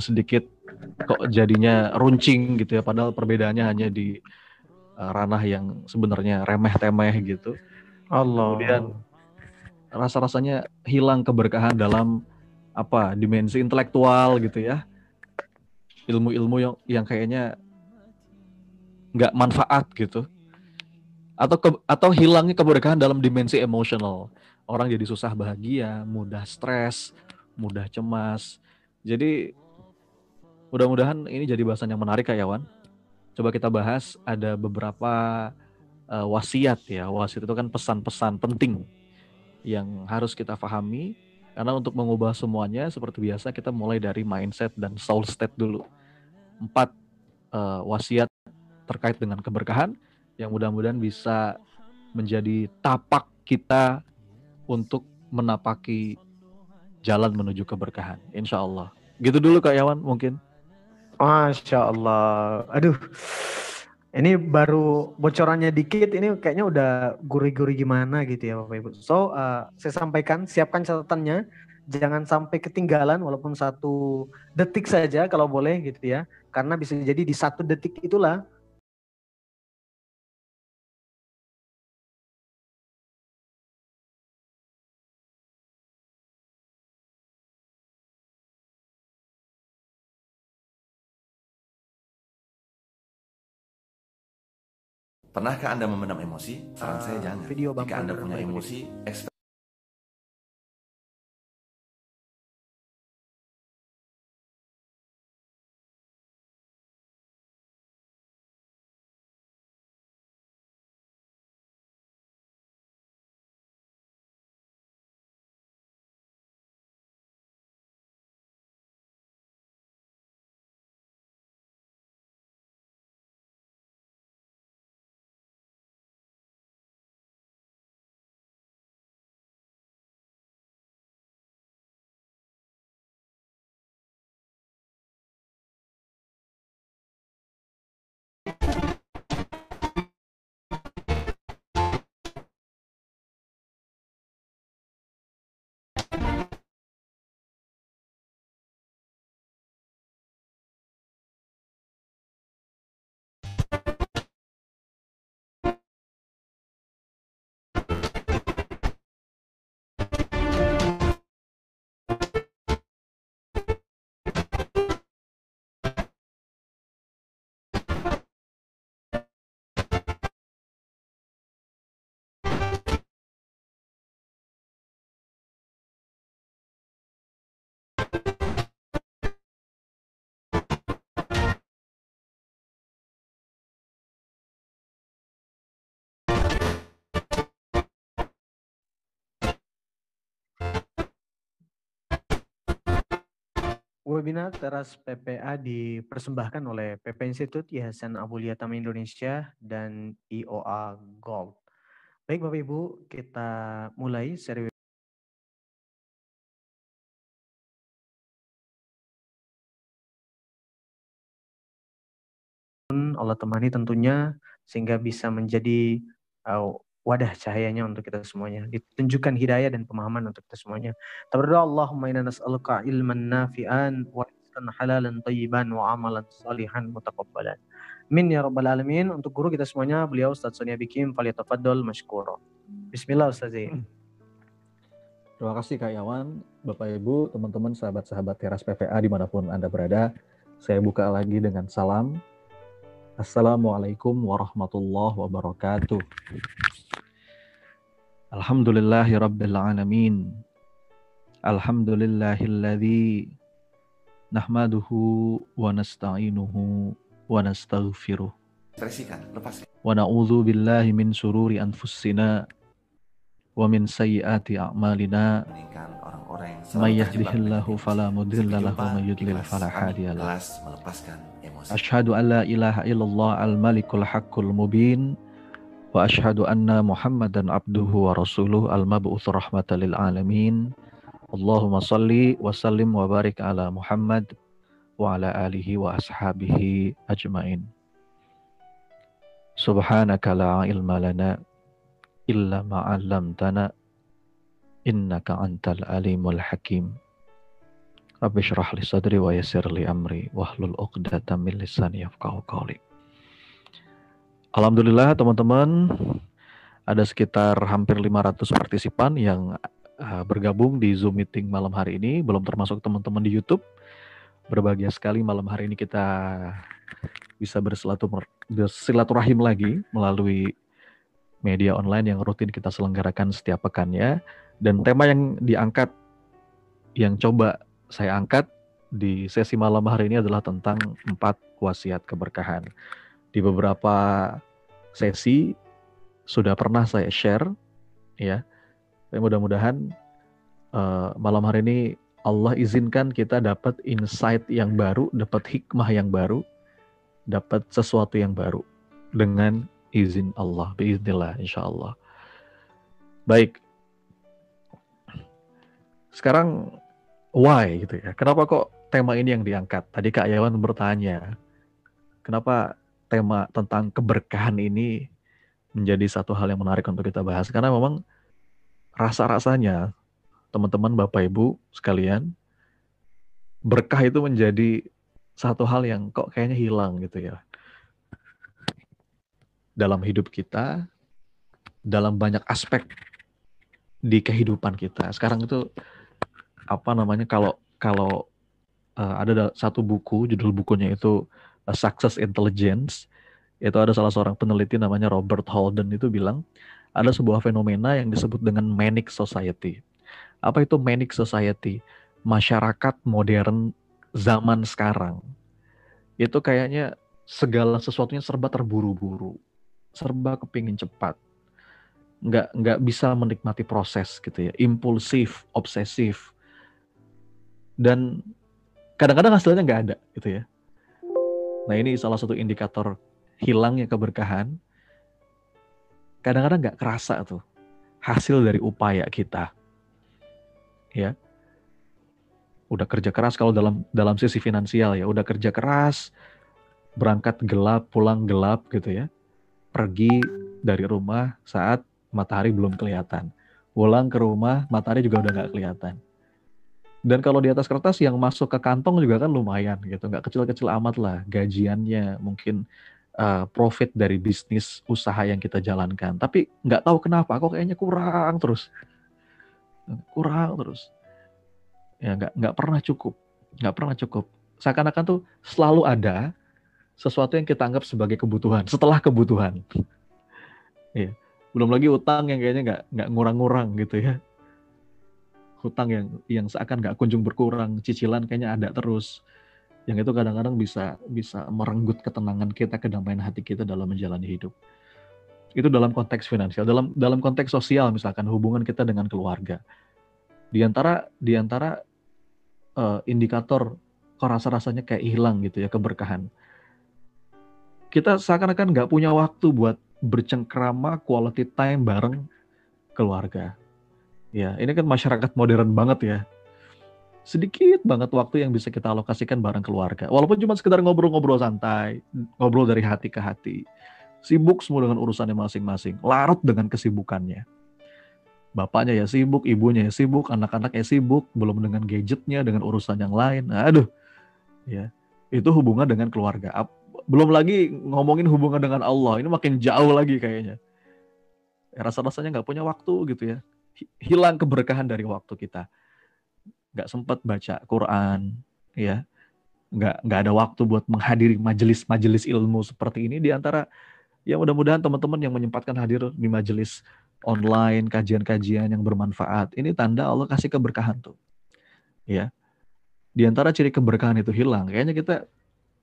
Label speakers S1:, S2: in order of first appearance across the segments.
S1: sedikit kok jadinya runcing gitu ya padahal perbedaannya hanya di uh, ranah yang sebenarnya remeh-temeh gitu.
S2: Allah.
S1: Kemudian rasa-rasanya hilang keberkahan dalam apa dimensi intelektual gitu ya. Ilmu-ilmu yang yang kayaknya nggak manfaat gitu. Atau ke, atau hilangnya keberkahan dalam dimensi emosional. Orang jadi susah bahagia, mudah stres, mudah cemas. Jadi mudah-mudahan ini jadi bahasan yang menarik ya Wan. Coba kita bahas ada beberapa uh, wasiat ya. Wasiat itu kan pesan-pesan penting yang harus kita pahami karena untuk mengubah semuanya seperti biasa kita mulai dari mindset dan soul state dulu. Empat uh, wasiat terkait dengan keberkahan yang mudah-mudahan bisa menjadi tapak kita untuk menapaki jalan menuju keberkahan. Insya Allah. Gitu dulu Kak Yawan mungkin.
S2: Masya Allah. Aduh. Ini baru bocorannya dikit, ini kayaknya udah gurih-gurih gimana gitu ya Bapak Ibu. So, uh, saya sampaikan, siapkan catatannya. Jangan sampai ketinggalan walaupun satu detik saja kalau boleh gitu ya. Karena bisa jadi di satu detik itulah
S3: Pernahkah Anda memendam emosi? Saran uh, saya ah, jangan. Video Jika Anda punya emosi,
S2: Webinar Teras PPA dipersembahkan oleh PP Institute Yayasan Abulia Tama Indonesia dan IOA Gold. Baik Bapak Ibu, kita mulai seri Allah temani tentunya sehingga bisa menjadi uh, wadah cahayanya untuk kita semuanya. Ditunjukkan hidayah dan pemahaman untuk kita semuanya. Kita Allahumma inna nas'aluka ilman nafi'an wa rizqan halalan tayyiban wa amalan salihan mutaqabbalan. Min ya rabbal alamin. Untuk guru kita semuanya beliau Ustaz Sonia Bikim faliyatafaddal mashkura. Bismillah Ustaz. Hmm.
S1: Terima kasih Kak Yawan, Bapak Ibu, teman-teman, sahabat-sahabat teras PPA di mana pun Anda berada. Saya buka lagi dengan salam. Assalamualaikum warahmatullahi wabarakatuh. Alhamdulillahi Rabbil Alamin. Alhamdulillahilladzi Nahmaduhu wa nasta'inuhu wa nastaghfiruh. Wa na'udhu billahi min sururi anfusina Wa min sayyati a'malina. May yahdihillahu fala mudilla lahu wa may yudlil fala hadiyalah Ashhadu an la ilaha illallah al-malikul haqqul mubin وأشهد أن محمدا عبده ورسوله المبعوث رحمة للعالمين. اللهم صل وسلم وبارك على محمد وعلى آله وأصحابه أجمعين. سبحانك لا علم لنا إلا ما علمتنا إنك أنت العليم الحكيم. رب اشرح لي صدري ويسر لي أمري واحلل عقدة من لساني يفقهوا قولي. Alhamdulillah teman-teman ada sekitar hampir 500 partisipan yang uh, bergabung di Zoom meeting malam hari ini, belum termasuk teman-teman di YouTube. Berbahagia sekali malam hari ini kita bisa bersilaturahim lagi melalui media online yang rutin kita selenggarakan setiap pekannya. Dan tema yang diangkat, yang coba saya angkat di sesi malam hari ini adalah tentang empat wasiat keberkahan. Di beberapa sesi sudah pernah saya share, ya. Mudah-mudahan uh, malam hari ini Allah izinkan kita dapat insight yang baru, dapat hikmah yang baru, dapat sesuatu yang baru dengan izin Allah, biiznillah insya Allah. Baik. Sekarang why gitu ya. Kenapa kok tema ini yang diangkat? Tadi Kak Yawan bertanya, kenapa tema tentang keberkahan ini menjadi satu hal yang menarik untuk kita bahas? Karena memang rasa-rasanya teman-teman Bapak Ibu sekalian, berkah itu menjadi satu hal yang kok kayaknya hilang gitu ya. Dalam hidup kita, dalam banyak aspek di kehidupan kita. Sekarang itu apa namanya kalau kalau uh, ada satu buku judul bukunya itu Success Intelligence itu ada salah seorang peneliti namanya Robert Holden itu bilang ada sebuah fenomena yang disebut dengan manic society. Apa itu manic society? Masyarakat modern zaman sekarang itu kayaknya segala sesuatunya serba terburu-buru, serba kepingin cepat, nggak nggak bisa menikmati proses gitu ya, impulsif, obsesif, dan kadang-kadang hasilnya nggak ada gitu ya. Nah ini salah satu indikator hilangnya keberkahan. Kadang-kadang nggak kerasa tuh hasil dari upaya kita. Ya, udah kerja keras kalau dalam dalam sisi finansial ya, udah kerja keras, berangkat gelap, pulang gelap gitu ya. Pergi dari rumah saat matahari belum kelihatan. Pulang ke rumah, matahari juga udah nggak kelihatan dan kalau di atas kertas yang masuk ke kantong juga kan lumayan gitu, nggak kecil-kecil amat lah gajiannya, mungkin uh, profit dari bisnis usaha yang kita jalankan. Tapi nggak tahu kenapa, kok kayaknya kurang terus, kurang terus. Ya nggak nggak pernah cukup, nggak pernah cukup. Seakan-akan tuh selalu ada sesuatu yang kita anggap sebagai kebutuhan setelah kebutuhan. Iya. Belum lagi utang yang kayaknya nggak nggak ngurang-ngurang gitu ya hutang yang yang seakan nggak kunjung berkurang, cicilan kayaknya ada terus. Yang itu kadang-kadang bisa bisa merenggut ketenangan kita, kedamaian hati kita dalam menjalani hidup. Itu dalam konteks finansial, dalam dalam konteks sosial misalkan hubungan kita dengan keluarga. Di antara di antara uh, indikator kok rasa-rasanya kayak hilang gitu ya keberkahan. Kita seakan-akan nggak punya waktu buat bercengkrama quality time bareng keluarga Ya, ini kan masyarakat modern banget ya. Sedikit banget waktu yang bisa kita alokasikan bareng keluarga. Walaupun cuma sekedar ngobrol-ngobrol santai, ngobrol dari hati ke hati. Sibuk semua dengan urusannya masing-masing, larut dengan kesibukannya. Bapaknya ya sibuk, ibunya ya sibuk, anak-anak ya sibuk, belum dengan gadgetnya, dengan urusan yang lain. Aduh, ya itu hubungan dengan keluarga. Belum lagi ngomongin hubungan dengan Allah, ini makin jauh lagi kayaknya. Ya, rasa-rasanya nggak punya waktu gitu ya hilang keberkahan dari waktu kita. Nggak sempat baca Quran, ya. Nggak, nggak ada waktu buat menghadiri majelis-majelis ilmu seperti ini. Di antara, ya mudah-mudahan teman-teman yang menyempatkan hadir di majelis online, kajian-kajian yang bermanfaat. Ini tanda Allah kasih keberkahan tuh. Ya. Di antara ciri keberkahan itu hilang, kayaknya kita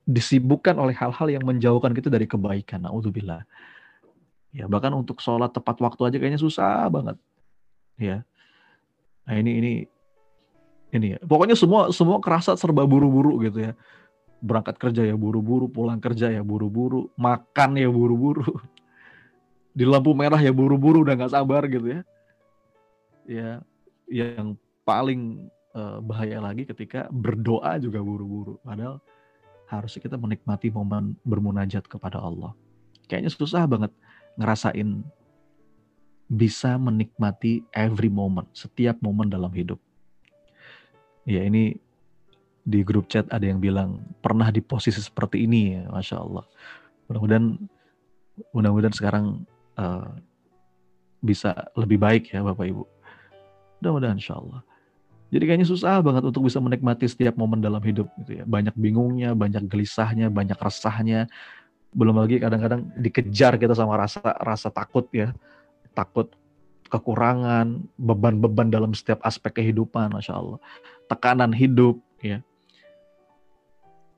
S1: disibukkan oleh hal-hal yang menjauhkan kita dari kebaikan. Nauzubillah. Ya, bahkan untuk sholat tepat waktu aja kayaknya susah banget ya. Nah ini ini ini ya. Pokoknya semua semua kerasa serba buru-buru gitu ya. Berangkat kerja ya buru-buru, pulang kerja ya buru-buru, makan ya buru-buru. Di lampu merah ya buru-buru udah nggak sabar gitu ya. Ya, yang paling uh, bahaya lagi ketika berdoa juga buru-buru. Padahal harusnya kita menikmati momen bermunajat kepada Allah. Kayaknya susah banget ngerasain bisa menikmati every moment, setiap momen dalam hidup. Ya ini di grup chat ada yang bilang pernah di posisi seperti ini ya, masya Allah. Mudah-mudahan mudah-mudahan sekarang uh, bisa lebih baik ya Bapak Ibu. Mudah-mudahan insya Allah. Jadi kayaknya susah banget untuk bisa menikmati setiap momen dalam hidup gitu ya. Banyak bingungnya, banyak gelisahnya, banyak resahnya. Belum lagi kadang-kadang dikejar kita sama rasa rasa takut ya. Takut kekurangan, beban-beban dalam setiap aspek kehidupan, Masya Allah. Tekanan hidup ya.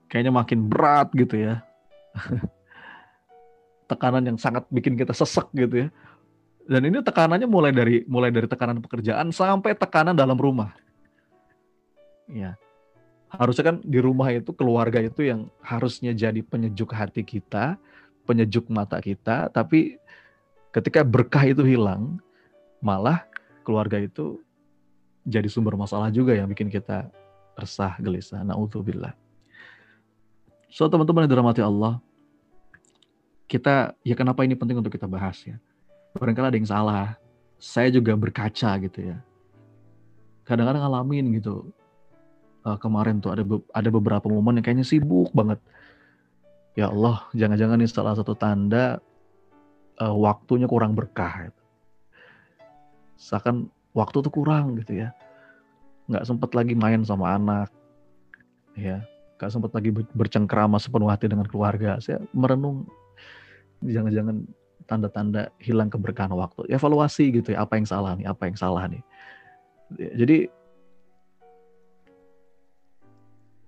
S1: Kayaknya makin berat gitu ya. Tekanan yang sangat bikin kita sesek gitu ya. Dan ini tekanannya mulai dari mulai dari tekanan pekerjaan sampai tekanan dalam rumah ya harusnya kan di rumah itu keluarga itu yang harusnya jadi penyejuk hati kita, penyejuk mata kita, tapi ketika berkah itu hilang, malah keluarga itu jadi sumber masalah juga yang bikin kita resah, gelisah. Nauzubillah. So teman-teman yang dirahmati Allah, kita ya kenapa ini penting untuk kita bahas ya? Barangkali ada yang salah. Saya juga berkaca gitu ya. Kadang-kadang ngalamin gitu uh, kemarin tuh ada be ada beberapa momen yang kayaknya sibuk banget. Ya Allah, jangan-jangan ini salah satu tanda uh, waktunya kurang berkah. Gitu. Waktu tuh kurang gitu ya. Nggak sempat lagi main sama anak. Ya, nggak sempat lagi bercengkrama sepenuh hati dengan keluarga. Saya merenung jangan-jangan tanda-tanda hilang keberkahan waktu. Evaluasi gitu ya, apa yang salah nih, apa yang salah nih. Jadi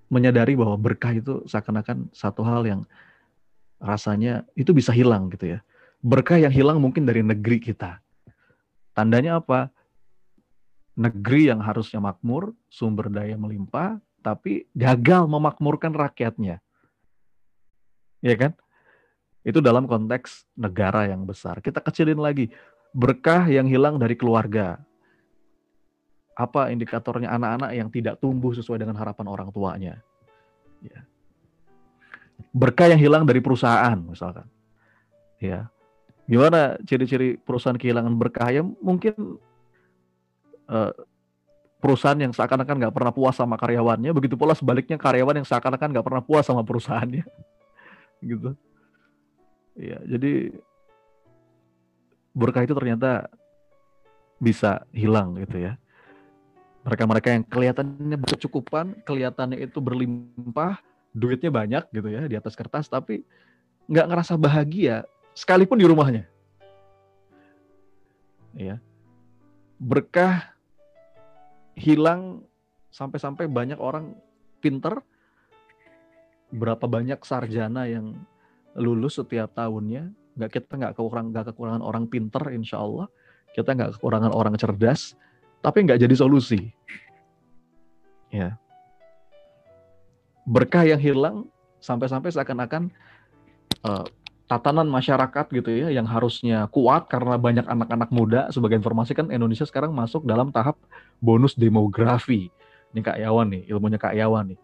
S1: menyadari bahwa berkah itu seakan-akan satu hal yang rasanya itu bisa hilang gitu ya. Berkah yang hilang mungkin dari negeri kita. Tandanya apa? Negeri yang harusnya makmur, sumber daya melimpah, tapi gagal memakmurkan rakyatnya. Ya kan? Itu dalam konteks negara yang besar. Kita kecilin lagi. Berkah yang hilang dari keluarga, apa indikatornya anak-anak yang tidak tumbuh sesuai dengan harapan orang tuanya. Ya. Berkah yang hilang dari perusahaan misalkan. Ya. Gimana ciri-ciri perusahaan kehilangan berkah? Ya mungkin uh, perusahaan yang seakan-akan nggak pernah puas sama karyawannya, begitu pula sebaliknya karyawan yang seakan-akan nggak pernah puas sama perusahaannya, gitu. Ya, jadi berkah itu ternyata bisa hilang gitu ya mereka-mereka yang kelihatannya berkecukupan, kelihatannya itu berlimpah, duitnya banyak gitu ya di atas kertas, tapi nggak ngerasa bahagia sekalipun di rumahnya. Ya, berkah hilang sampai-sampai banyak orang pinter, berapa banyak sarjana yang lulus setiap tahunnya, nggak kita nggak kekurangan nggak kekurangan orang pinter, insya Allah, kita nggak kekurangan orang cerdas, tapi nggak jadi solusi. Ya. Berkah yang hilang sampai-sampai seakan-akan uh, tatanan masyarakat gitu ya yang harusnya kuat karena banyak anak-anak muda sebagai informasi kan Indonesia sekarang masuk dalam tahap bonus demografi. Ini Kak Yawan nih, ilmunya Kak Yawan nih.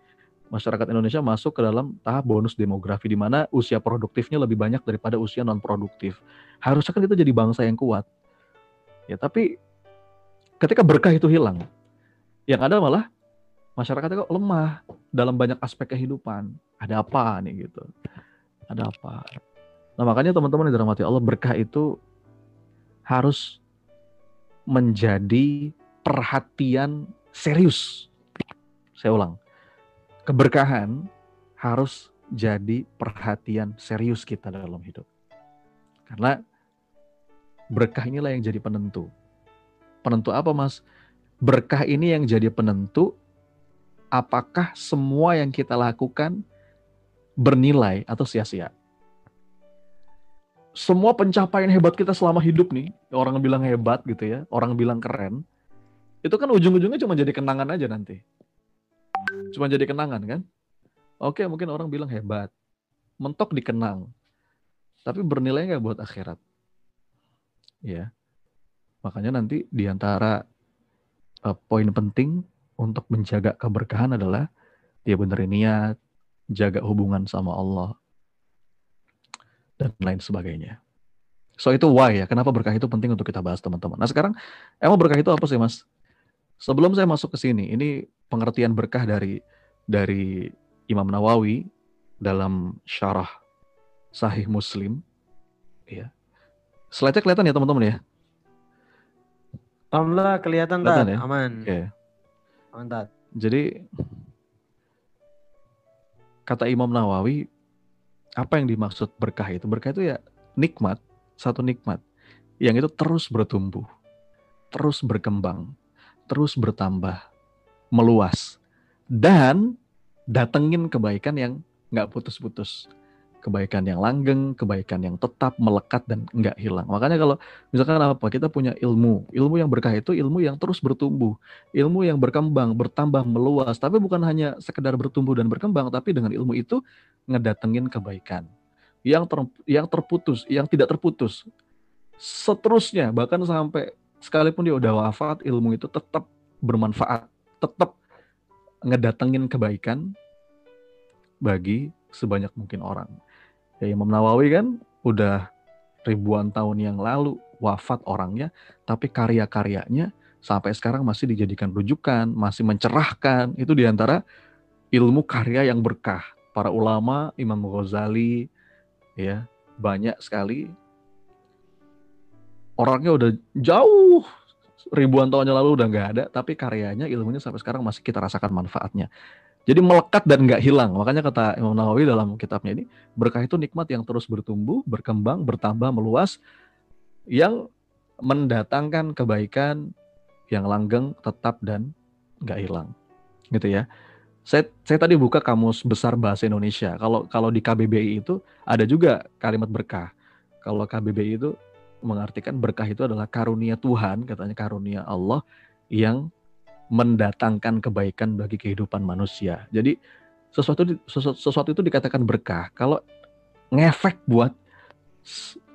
S1: Masyarakat Indonesia masuk ke dalam tahap bonus demografi di mana usia produktifnya lebih banyak daripada usia non produktif. Harusnya kan kita jadi bangsa yang kuat. Ya, tapi ketika berkah itu hilang, yang ada malah masyarakatnya kok lemah dalam banyak aspek kehidupan. Ada apa nih gitu? Ada apa? Nah makanya teman-teman yang dirahmati Allah berkah itu harus menjadi perhatian serius. Saya ulang, keberkahan harus jadi perhatian serius kita dalam hidup. Karena berkah inilah yang jadi penentu Penentu apa mas? Berkah ini yang jadi penentu apakah semua yang kita lakukan bernilai atau sia-sia. Semua pencapaian hebat kita selama hidup nih, orang bilang hebat gitu ya, orang bilang keren, itu kan ujung-ujungnya cuma jadi kenangan aja nanti. Cuma jadi kenangan kan? Oke, mungkin orang bilang hebat, mentok dikenang, tapi bernilai nggak buat akhirat? Ya. Makanya nanti di antara uh, poin penting untuk menjaga keberkahan adalah dia benerin niat, jaga hubungan sama Allah, dan lain sebagainya. So itu why ya, kenapa berkah itu penting untuk kita bahas teman-teman. Nah sekarang emang berkah itu apa sih mas? Sebelum saya masuk ke sini, ini pengertian berkah dari dari Imam Nawawi dalam syarah Sahih Muslim. Ya. Slide-nya kelihatan ya teman-teman ya?
S2: Alhamdulillah kelihatan, kelihatan ya? aman.
S1: Oke. Okay. Mantap. Jadi kata Imam Nawawi apa yang dimaksud berkah itu? Berkah itu ya nikmat, satu nikmat yang itu terus bertumbuh, terus berkembang, terus bertambah, meluas, dan datengin kebaikan yang nggak putus-putus kebaikan yang langgeng, kebaikan yang tetap melekat dan nggak hilang. Makanya kalau misalkan apa kita punya ilmu, ilmu yang berkah itu ilmu yang terus bertumbuh, ilmu yang berkembang, bertambah, meluas. Tapi bukan hanya sekedar bertumbuh dan berkembang, tapi dengan ilmu itu ngedatengin kebaikan yang ter, yang terputus, yang tidak terputus. Seterusnya bahkan sampai sekalipun dia udah wafat, ilmu itu tetap bermanfaat, tetap ngedatengin kebaikan bagi sebanyak mungkin orang. Ya Imam Nawawi kan udah ribuan tahun yang lalu wafat orangnya, tapi karya-karyanya sampai sekarang masih dijadikan rujukan, masih mencerahkan. Itu di antara ilmu karya yang berkah. Para ulama, Imam Ghazali, ya banyak sekali. Orangnya udah jauh ribuan tahun yang lalu udah nggak ada, tapi karyanya, ilmunya sampai sekarang masih kita rasakan manfaatnya. Jadi melekat dan nggak hilang. Makanya kata Imam Nawawi dalam kitabnya ini, berkah itu nikmat yang terus bertumbuh, berkembang, bertambah, meluas, yang mendatangkan kebaikan yang langgeng, tetap dan nggak hilang. Gitu ya. Saya, saya tadi buka kamus besar bahasa Indonesia. Kalau kalau di KBBI itu ada juga kalimat berkah. Kalau KBBI itu mengartikan berkah itu adalah karunia Tuhan, katanya karunia Allah yang mendatangkan kebaikan bagi kehidupan manusia. Jadi sesuatu sesuatu, sesuatu itu dikatakan berkah kalau ngefek buat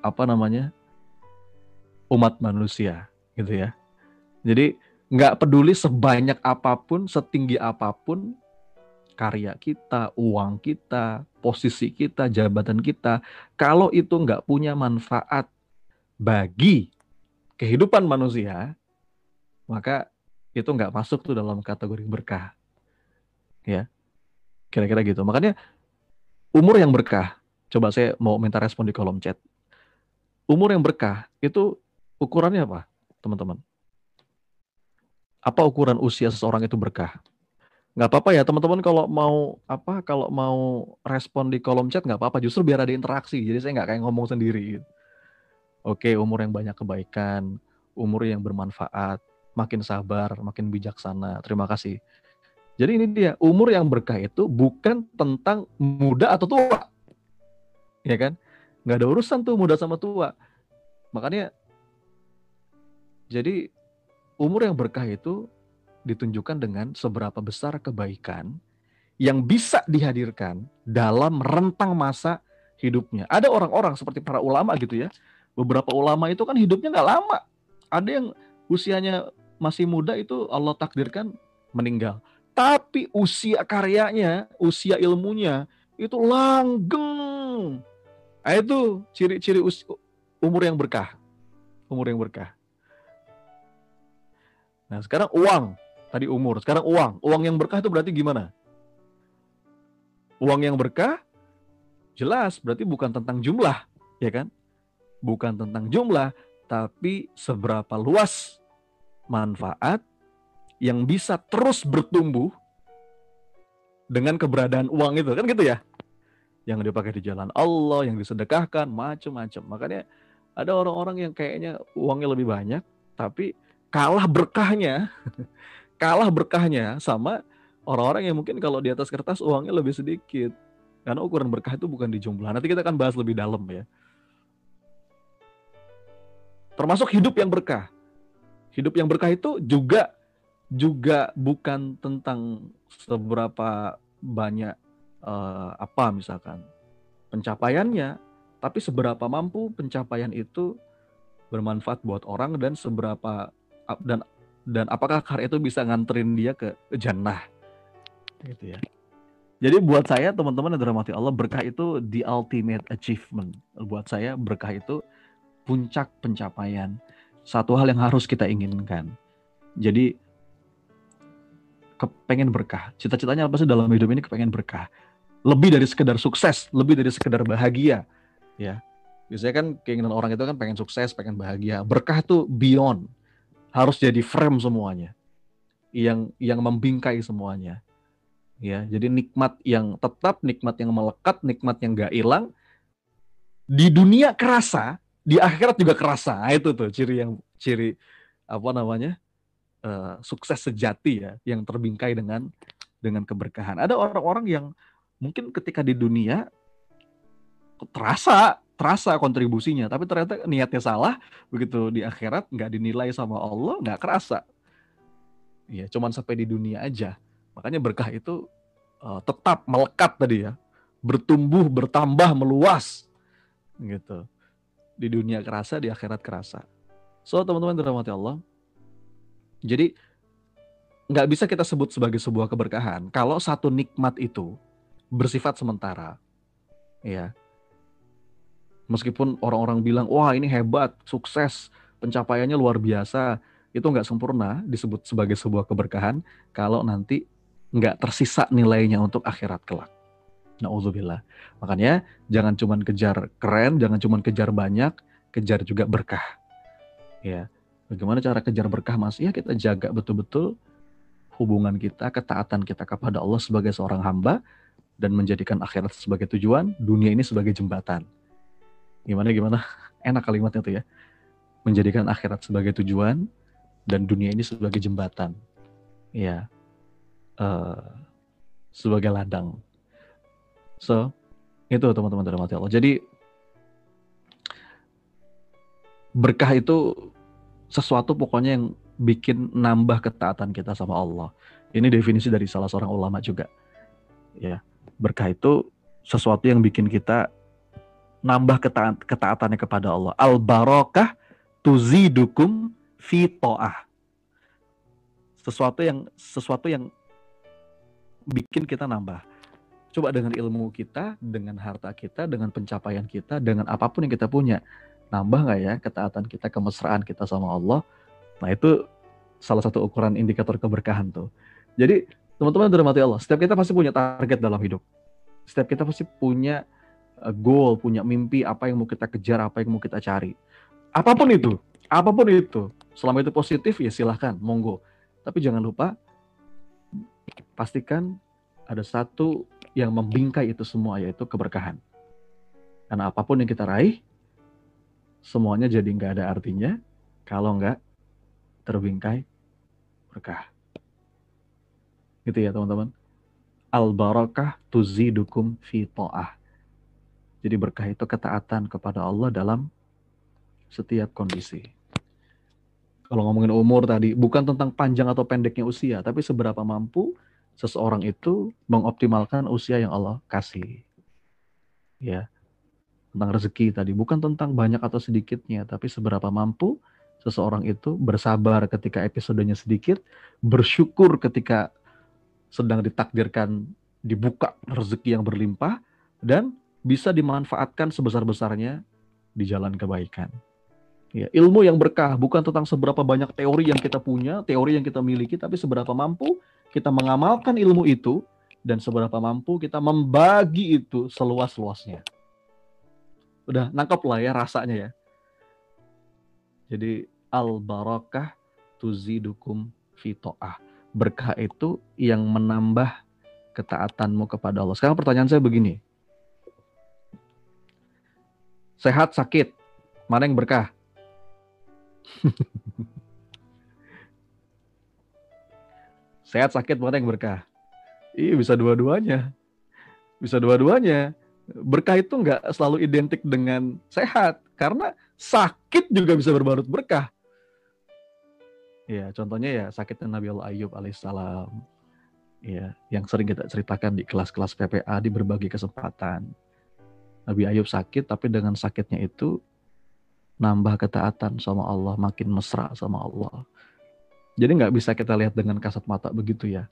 S1: apa namanya umat manusia gitu ya. Jadi nggak peduli sebanyak apa pun, setinggi apa pun karya kita, uang kita, posisi kita, jabatan kita, kalau itu nggak punya manfaat bagi kehidupan manusia, maka itu nggak masuk tuh dalam kategori berkah. Ya. Kira-kira gitu. Makanya umur yang berkah, coba saya mau minta respon di kolom chat. Umur yang berkah itu ukurannya apa, teman-teman? Apa ukuran usia seseorang itu berkah? Nggak apa-apa ya teman-teman kalau mau apa kalau mau respon di kolom chat nggak apa-apa justru biar ada interaksi jadi saya nggak kayak ngomong sendiri oke umur yang banyak kebaikan umur yang bermanfaat makin sabar, makin bijaksana. Terima kasih. Jadi ini dia, umur yang berkah itu bukan tentang muda atau tua. Ya kan? Nggak ada urusan tuh muda sama tua. Makanya, jadi umur yang berkah itu ditunjukkan dengan seberapa besar kebaikan yang bisa dihadirkan dalam rentang masa hidupnya. Ada orang-orang seperti para ulama gitu ya. Beberapa ulama itu kan hidupnya nggak lama. Ada yang usianya masih muda itu Allah takdirkan meninggal. Tapi usia karyanya, usia ilmunya itu langgeng. Nah, itu ciri-ciri umur yang berkah. Umur yang berkah. Nah, sekarang uang. Tadi umur, sekarang uang. Uang yang berkah itu berarti gimana? Uang yang berkah jelas berarti bukan tentang jumlah, ya kan? Bukan tentang jumlah, tapi seberapa luas manfaat yang bisa terus bertumbuh dengan keberadaan uang itu. Kan gitu ya? Yang dipakai di jalan Allah yang disedekahkan macam-macam makanya ada orang-orang yang kayaknya uangnya lebih banyak tapi kalah berkahnya kalah berkahnya sama orang-orang yang mungkin kalau di atas kertas uangnya lebih sedikit. Karena ukuran berkah itu bukan di jumlah. Nanti kita akan bahas lebih dalam ya. Termasuk hidup yang berkah hidup yang berkah itu juga juga bukan tentang seberapa banyak uh, apa misalkan pencapaiannya, tapi seberapa mampu pencapaian itu bermanfaat buat orang dan seberapa dan dan apakah karya itu bisa nganterin dia ke jannah gitu ya. Jadi buat saya teman-teman yang dirahmati Allah berkah itu the ultimate achievement. Buat saya berkah itu puncak pencapaian satu hal yang harus kita inginkan. Jadi kepengen berkah. Cita-citanya apa sih dalam hidup ini kepengen berkah. Lebih dari sekedar sukses, lebih dari sekedar bahagia. Ya, biasanya kan keinginan orang itu kan pengen sukses, pengen bahagia. Berkah tuh beyond, harus jadi frame semuanya, yang yang membingkai semuanya. Ya, jadi nikmat yang tetap, nikmat yang melekat, nikmat yang gak hilang. Di dunia kerasa, di akhirat juga kerasa. Nah, itu tuh ciri yang ciri apa namanya uh, sukses sejati ya, yang terbingkai dengan dengan keberkahan. Ada orang-orang yang mungkin ketika di dunia terasa terasa kontribusinya, tapi ternyata niatnya salah, begitu di akhirat nggak dinilai sama Allah, nggak kerasa. Ya, cuman sampai di dunia aja. Makanya berkah itu uh, tetap melekat tadi ya, bertumbuh, bertambah, meluas, gitu. Di dunia kerasa, di akhirat kerasa. So teman-teman dirahmati Allah. Jadi nggak bisa kita sebut sebagai sebuah keberkahan kalau satu nikmat itu bersifat sementara. Ya. Meskipun orang-orang bilang, wah ini hebat, sukses, pencapaiannya luar biasa, itu nggak sempurna disebut sebagai sebuah keberkahan kalau nanti nggak tersisa nilainya untuk akhirat kelak. Nauzubillah. Makanya jangan cuma kejar keren, jangan cuma kejar banyak, kejar juga berkah. Ya. Bagaimana cara kejar berkah Mas? Ya kita jaga betul-betul hubungan kita, ketaatan kita kepada Allah sebagai seorang hamba dan menjadikan akhirat sebagai tujuan, dunia ini sebagai jembatan. Gimana gimana? Enak kalimatnya tuh ya. Menjadikan akhirat sebagai tujuan dan dunia ini sebagai jembatan. Ya. Uh, sebagai ladang. So, itu teman-teman dari Allah. Jadi berkah itu sesuatu pokoknya yang bikin nambah ketaatan kita sama Allah. Ini definisi dari salah seorang ulama juga. Ya, berkah itu sesuatu yang bikin kita nambah ketaat, ketaatannya kepada Allah. Al barokah tuzidukum fi to'ah. Sesuatu yang sesuatu yang bikin kita nambah. Coba dengan ilmu kita, dengan harta kita, dengan pencapaian kita, dengan apa pun yang kita punya, nambah nggak ya ketaatan kita, kemesraan kita sama Allah? Nah itu salah satu ukuran indikator keberkahan tuh. Jadi teman-teman mati Allah, setiap kita pasti punya target dalam hidup. Setiap kita pasti punya uh, goal, punya mimpi, apa yang mau kita kejar, apa yang mau kita cari. Apa pun itu, apa pun itu, selama itu positif ya silahkan, monggo. Tapi jangan lupa pastikan ada satu yang membingkai itu semua yaitu keberkahan. Karena apa pun yang kita raih, semuanya jadi nggak ada artinya kalau nggak terbingkai berkah. Gitu ya teman-teman. Al barakah tuzidukum fi ta'ah. Jadi berkah itu ketaatan kepada Allah dalam setiap kondisi. Kalau ngomongin umur tadi, bukan tentang panjang atau pendeknya usia, tapi seberapa mampu seseorang itu mengoptimalkan usia yang Allah kasih. Ya. Tentang rezeki tadi, bukan tentang banyak atau sedikitnya, tapi seberapa mampu seseorang itu bersabar ketika episodenya sedikit, bersyukur ketika sedang ditakdirkan dibuka rezeki yang berlimpah dan bisa dimanfaatkan sebesar-besarnya di jalan kebaikan. Ya, ilmu yang berkah bukan tentang seberapa banyak teori yang kita punya, teori yang kita miliki, tapi seberapa mampu kita mengamalkan ilmu itu dan seberapa mampu kita membagi itu seluas-luasnya. Udah nangkep lah ya rasanya ya. Jadi al barakah tuzidukum fitoah berkah itu yang menambah ketaatanmu kepada Allah. Sekarang pertanyaan saya begini. Sehat, sakit, mana yang berkah? Sehat, sakit, mana yang berkah? Iya, bisa dua-duanya. Bisa dua-duanya. Berkah itu nggak selalu identik dengan sehat. Karena sakit juga bisa berbarut berkah. Ya, contohnya ya sakitnya Nabi Allah Ayub alaihissalam. Ya, yang sering kita ceritakan di kelas-kelas PPA di berbagai kesempatan. Nabi Ayub sakit, tapi dengan sakitnya itu nambah ketaatan sama Allah, makin mesra sama Allah. Jadi nggak bisa kita lihat dengan kasat mata begitu ya.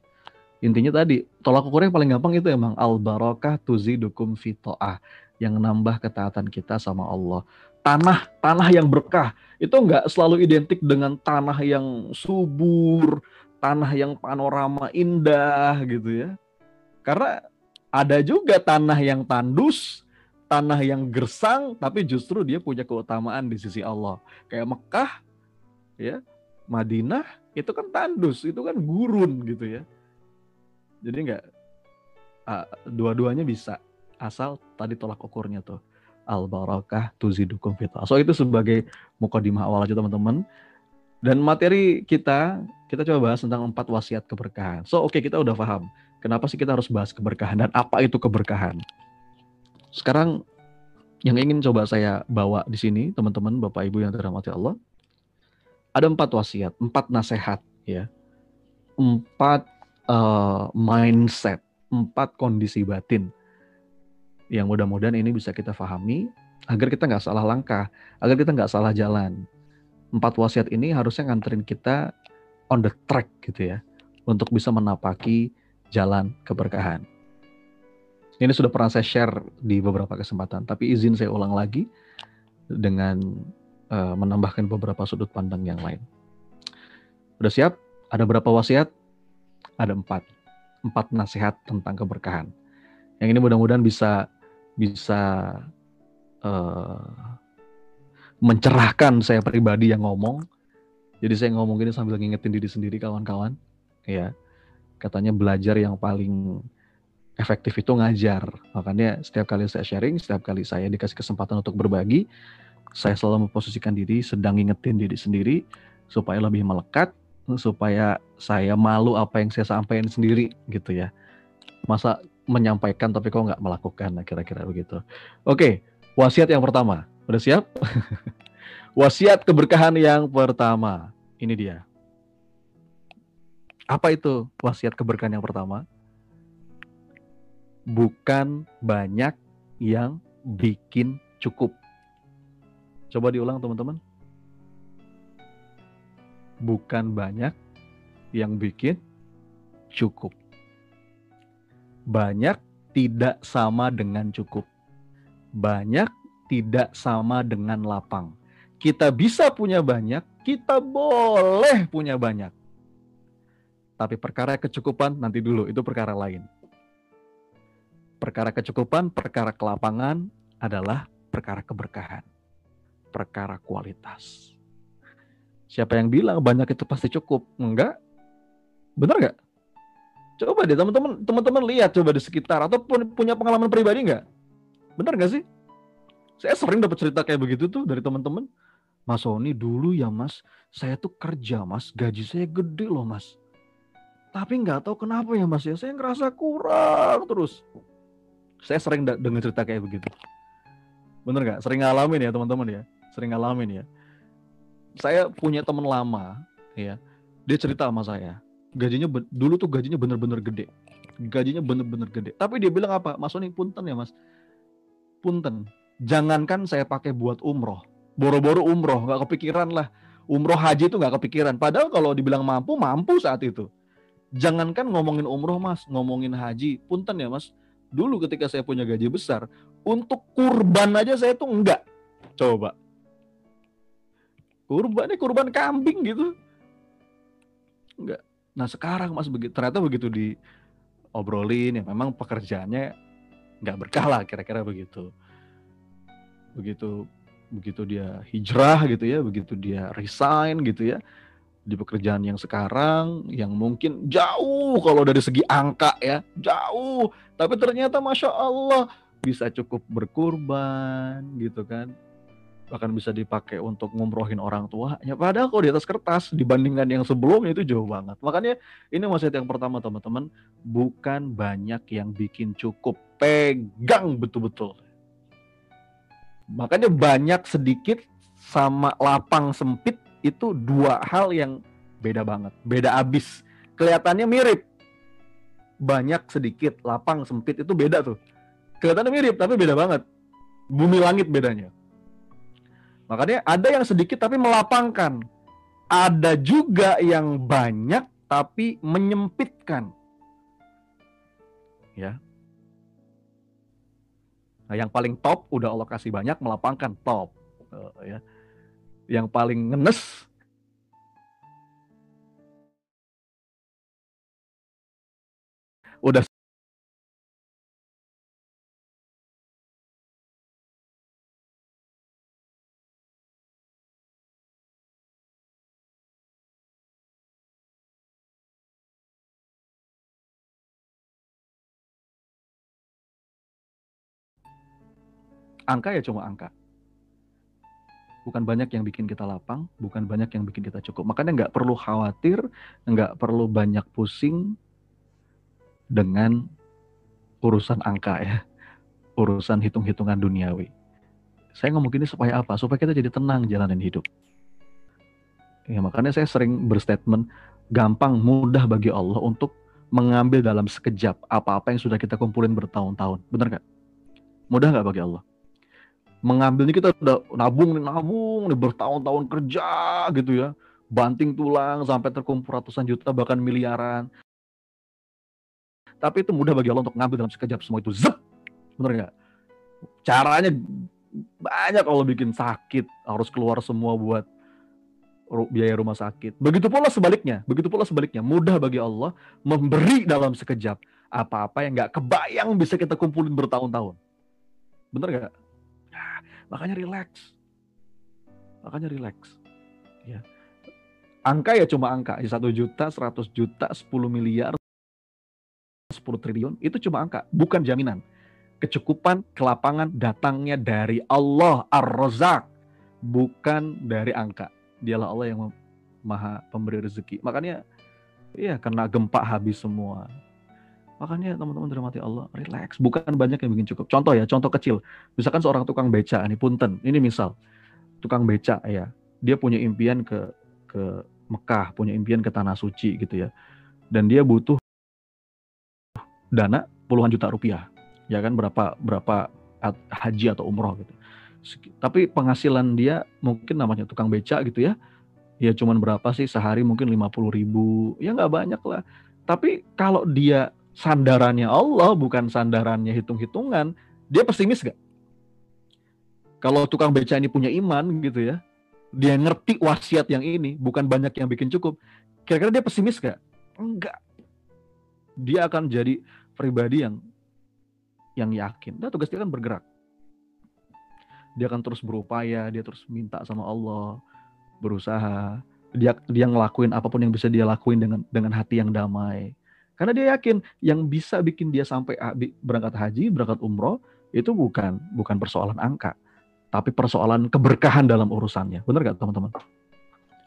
S1: Intinya tadi, tolak ukur yang paling gampang itu emang al barokah tuzidukum fitoah yang nambah ketaatan kita sama Allah tanah tanah yang berkah itu nggak selalu identik dengan tanah yang subur, tanah yang panorama indah gitu ya. Karena ada juga tanah yang tandus, tanah yang gersang, tapi justru dia punya keutamaan di sisi Allah. Kayak Mekah, ya, Madinah itu kan tandus, itu kan gurun gitu ya. Jadi nggak uh, dua-duanya bisa asal tadi tolak ukurnya tuh al barakah tuzidukum fitah. So itu sebagai mukadimah awal aja teman-teman. Dan materi kita kita coba bahas tentang empat wasiat keberkahan. So oke okay, kita udah paham kenapa sih kita harus bahas keberkahan dan apa itu keberkahan. Sekarang yang ingin coba saya bawa di sini teman-teman Bapak Ibu yang dirahmati Allah ada empat wasiat, empat nasihat ya, empat uh, mindset, empat kondisi batin yang mudah-mudahan ini bisa kita pahami agar kita nggak salah langkah, agar kita nggak salah jalan. Empat wasiat ini harusnya nganterin kita on the track gitu ya, untuk bisa menapaki jalan keberkahan. Ini sudah pernah saya share di beberapa kesempatan, tapi izin saya ulang lagi dengan uh, menambahkan beberapa sudut pandang yang lain. Udah siap? Ada berapa wasiat? Ada empat. Empat nasihat tentang keberkahan. Yang ini mudah-mudahan bisa bisa uh, mencerahkan saya pribadi yang ngomong. Jadi saya ngomong ini sambil ngingetin diri sendiri kawan-kawan. Ya, katanya belajar yang paling efektif itu ngajar. Makanya setiap kali saya sharing, setiap kali saya dikasih kesempatan untuk berbagi, saya selalu memposisikan diri sedang ngingetin diri sendiri supaya lebih melekat, supaya saya malu apa yang saya sampaikan sendiri gitu ya. Masa menyampaikan tapi kok nggak melakukan nah kira-kira begitu. Oke, wasiat yang pertama. Udah siap? wasiat keberkahan yang pertama. Ini dia. Apa itu wasiat keberkahan yang pertama? Bukan banyak yang bikin cukup. Coba diulang teman-teman. Bukan banyak yang bikin cukup banyak tidak sama dengan cukup. Banyak tidak sama dengan lapang. Kita bisa punya banyak, kita boleh punya banyak. Tapi perkara kecukupan nanti dulu, itu perkara lain. Perkara kecukupan, perkara kelapangan adalah perkara keberkahan. Perkara kualitas. Siapa yang bilang banyak itu pasti cukup? Enggak. Benar enggak? Coba deh teman-teman teman-teman lihat coba di sekitar atau punya pengalaman pribadi nggak? Benar nggak sih? Saya sering dapat cerita kayak begitu tuh dari teman-teman. Mas Sony dulu ya mas, saya tuh kerja mas, gaji saya gede loh mas. Tapi nggak tahu kenapa ya mas ya, saya ngerasa kurang terus. Saya sering dengar cerita kayak begitu. Bener nggak? Sering ngalamin ya teman-teman ya, sering ngalamin ya. Saya punya teman lama, ya, dia cerita sama saya gajinya dulu tuh gajinya bener-bener gede. Gajinya bener-bener gede. Tapi dia bilang apa? Mas Sony punten ya mas? Punten. Jangankan saya pakai buat umroh. Boro-boro umroh nggak kepikiran lah. Umroh haji itu nggak kepikiran. Padahal kalau dibilang mampu mampu saat itu. Jangankan ngomongin umroh mas ngomongin haji. Punten ya mas? Dulu ketika saya punya gaji besar untuk kurban aja saya tuh enggak coba kurban ini kurban kambing gitu. Enggak Nah sekarang mas begitu ternyata begitu diobrolin ya memang pekerjaannya nggak berkah lah kira-kira begitu. Begitu begitu dia hijrah gitu ya, begitu dia resign gitu ya di pekerjaan yang sekarang yang mungkin jauh kalau dari segi angka ya jauh. Tapi ternyata masya Allah bisa cukup berkurban gitu kan bahkan bisa dipakai untuk ngumrohin orang tuanya. Padahal kalau di atas kertas dibandingkan yang sebelumnya itu jauh banget. Makanya ini wasiat yang pertama teman-teman, bukan banyak yang bikin cukup, pegang betul-betul. Makanya banyak sedikit sama lapang sempit itu dua hal yang beda banget, beda abis. Kelihatannya mirip, banyak sedikit, lapang sempit itu beda tuh. Kelihatannya mirip tapi beda banget. Bumi langit bedanya. Makanya ada yang sedikit tapi melapangkan. Ada juga yang banyak tapi menyempitkan. Ya. Nah, yang paling top udah Allah kasih banyak melapangkan top. Uh, ya. Yang paling ngenes udah angka ya cuma angka. Bukan banyak yang bikin kita lapang, bukan banyak yang bikin kita cukup. Makanya nggak perlu khawatir, nggak perlu banyak pusing dengan urusan angka ya, urusan hitung-hitungan duniawi. Saya ngomong gini supaya apa? Supaya kita jadi tenang jalanin hidup. Ya makanya saya sering berstatement, gampang, mudah bagi Allah untuk mengambil dalam sekejap apa-apa yang sudah kita kumpulin bertahun-tahun. Benar nggak? Mudah nggak bagi Allah? Mengambil ini kita udah nabung nih nabung nih bertahun-tahun kerja gitu ya. Banting tulang sampai terkumpul ratusan juta bahkan miliaran. Tapi itu mudah bagi Allah untuk ngambil dalam sekejap semua itu. Zep bener nggak? Caranya banyak kalau bikin sakit harus keluar semua buat biaya rumah sakit. Begitu pula sebaliknya begitu pula sebaliknya. Mudah bagi Allah memberi dalam sekejap apa-apa yang nggak kebayang bisa kita kumpulin bertahun-tahun. Bener nggak Makanya relax. Makanya relax. Ya. Angka ya cuma angka. Ya, satu juta, seratus juta, sepuluh miliar, sepuluh triliun. Itu cuma angka. Bukan jaminan. Kecukupan, kelapangan datangnya dari Allah Ar-Razak. Bukan dari angka. Dialah Allah yang maha pemberi rezeki. Makanya Iya, kena gempa habis semua. Makanya teman-teman dirahmati Allah, relax. Bukan banyak yang bikin cukup. Contoh ya, contoh kecil. Misalkan seorang tukang beca, ini punten. Ini misal, tukang beca ya, dia punya impian ke ke Mekah, punya impian ke tanah suci gitu ya. Dan dia butuh dana puluhan juta rupiah. Ya kan berapa berapa haji atau umroh gitu. Tapi penghasilan dia mungkin namanya tukang beca gitu ya. Ya cuman berapa sih sehari mungkin 50 ribu. Ya nggak banyak lah. Tapi kalau dia sandarannya Allah bukan sandarannya hitung-hitungan, dia pesimis gak? Kalau tukang beca ini punya iman gitu ya, dia ngerti wasiat yang ini, bukan banyak yang bikin cukup. Kira-kira dia pesimis gak? Enggak. Dia akan jadi pribadi yang yang yakin. Dan tugas dia kan bergerak. Dia akan terus berupaya, dia terus minta sama Allah, berusaha. Dia dia ngelakuin apa pun yang bisa dia lakuin dengan dengan hati yang damai karena dia yakin yang bisa bikin dia sampai berangkat haji, berangkat umroh itu bukan bukan persoalan angka, tapi persoalan keberkahan dalam urusannya. Benar gak teman-teman?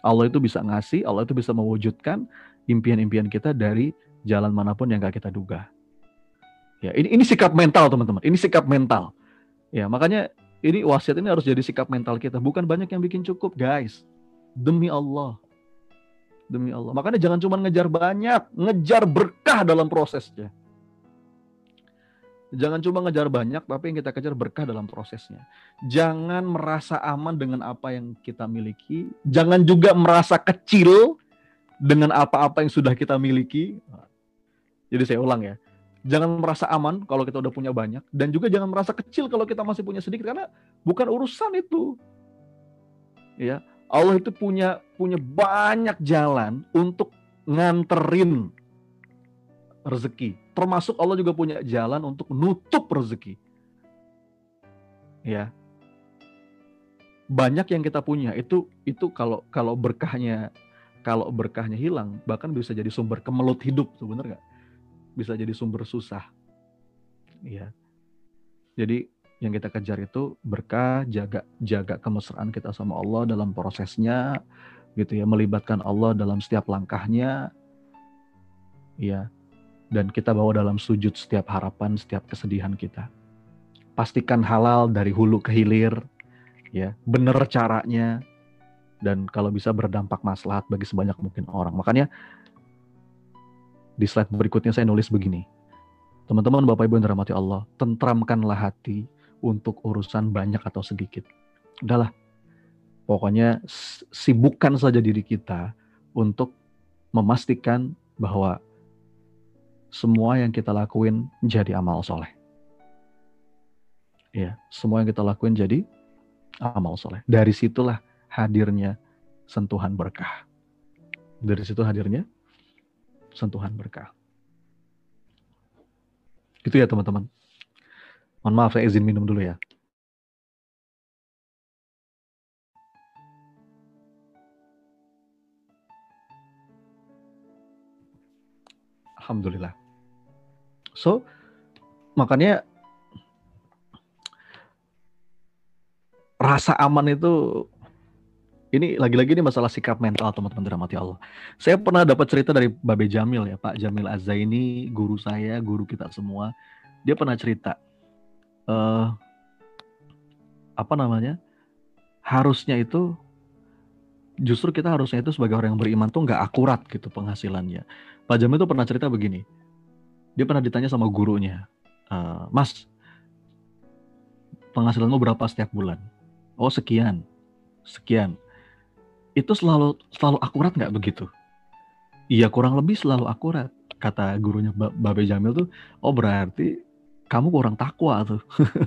S1: Allah itu bisa ngasih, Allah itu bisa mewujudkan impian-impian kita dari jalan mana pun yang gak kita duga. Ya, ini ini sikap mental teman-teman. Ini sikap mental. Ya, makanya ini wasiat ini harus jadi sikap mental kita. Bukan banyak yang bikin cukup, guys. Demi Allah demi Allah. Makanya jangan cuma ngejar banyak, ngejar berkah dalam prosesnya. Jangan cuma ngejar banyak, tapi yang kita kejar berkah dalam prosesnya. Jangan merasa aman dengan apa yang kita miliki. Jangan juga merasa kecil dengan apa-apa yang sudah kita miliki. Jadi saya ulang ya. Jangan merasa aman kalau kita udah punya banyak. Dan juga jangan merasa kecil kalau kita masih punya sedikit. Karena bukan urusan itu. Ya, Allah itu punya punya banyak jalan untuk nganterin rezeki. Termasuk Allah juga punya jalan untuk nutup rezeki. Ya. Banyak yang kita punya itu itu kalau kalau berkahnya kalau berkahnya hilang bahkan bisa jadi sumber kemelut hidup nggak? Bisa jadi sumber susah. Ya. Jadi yang kita kejar itu berkah, jaga jaga kemesraan kita sama Allah dalam prosesnya, gitu ya, melibatkan Allah dalam setiap langkahnya, ya, dan kita bawa dalam sujud setiap harapan, setiap kesedihan kita. Pastikan halal dari hulu ke hilir, ya, bener caranya, dan kalau bisa berdampak maslahat bagi sebanyak mungkin orang. Makanya di slide berikutnya saya nulis begini. Teman-teman Bapak Ibu yang dirahmati Allah, tentramkanlah hati, untuk urusan banyak atau sedikit. Udahlah, pokoknya sibukkan saja diri kita untuk memastikan bahwa semua yang kita lakuin jadi amal soleh. Ya, semua yang kita lakuin jadi amal soleh. Dari situlah hadirnya sentuhan berkah. Dari situ hadirnya sentuhan berkah. Gitu ya teman-teman. Mohon maaf saya izin minum dulu ya. Alhamdulillah. So, makanya rasa aman itu ini lagi-lagi ini masalah sikap mental teman-teman dirahmati Allah. Saya pernah dapat cerita dari Babe Jamil ya, Pak Jamil Azaini, guru saya, guru kita semua. Dia pernah cerita uh, apa namanya? Harusnya itu justru kita harusnya itu sebagai orang yang beriman tuh nggak akurat gitu penghasilannya. Pak Jamil itu pernah cerita begini. Dia pernah ditanya sama gurunya, uh, Mas, penghasilanmu berapa setiap bulan? Oh sekian, sekian itu selalu selalu akurat nggak begitu? Iya kurang lebih selalu akurat. Kata gurunya Babe Jamil tuh, oh berarti kamu kurang takwa tuh.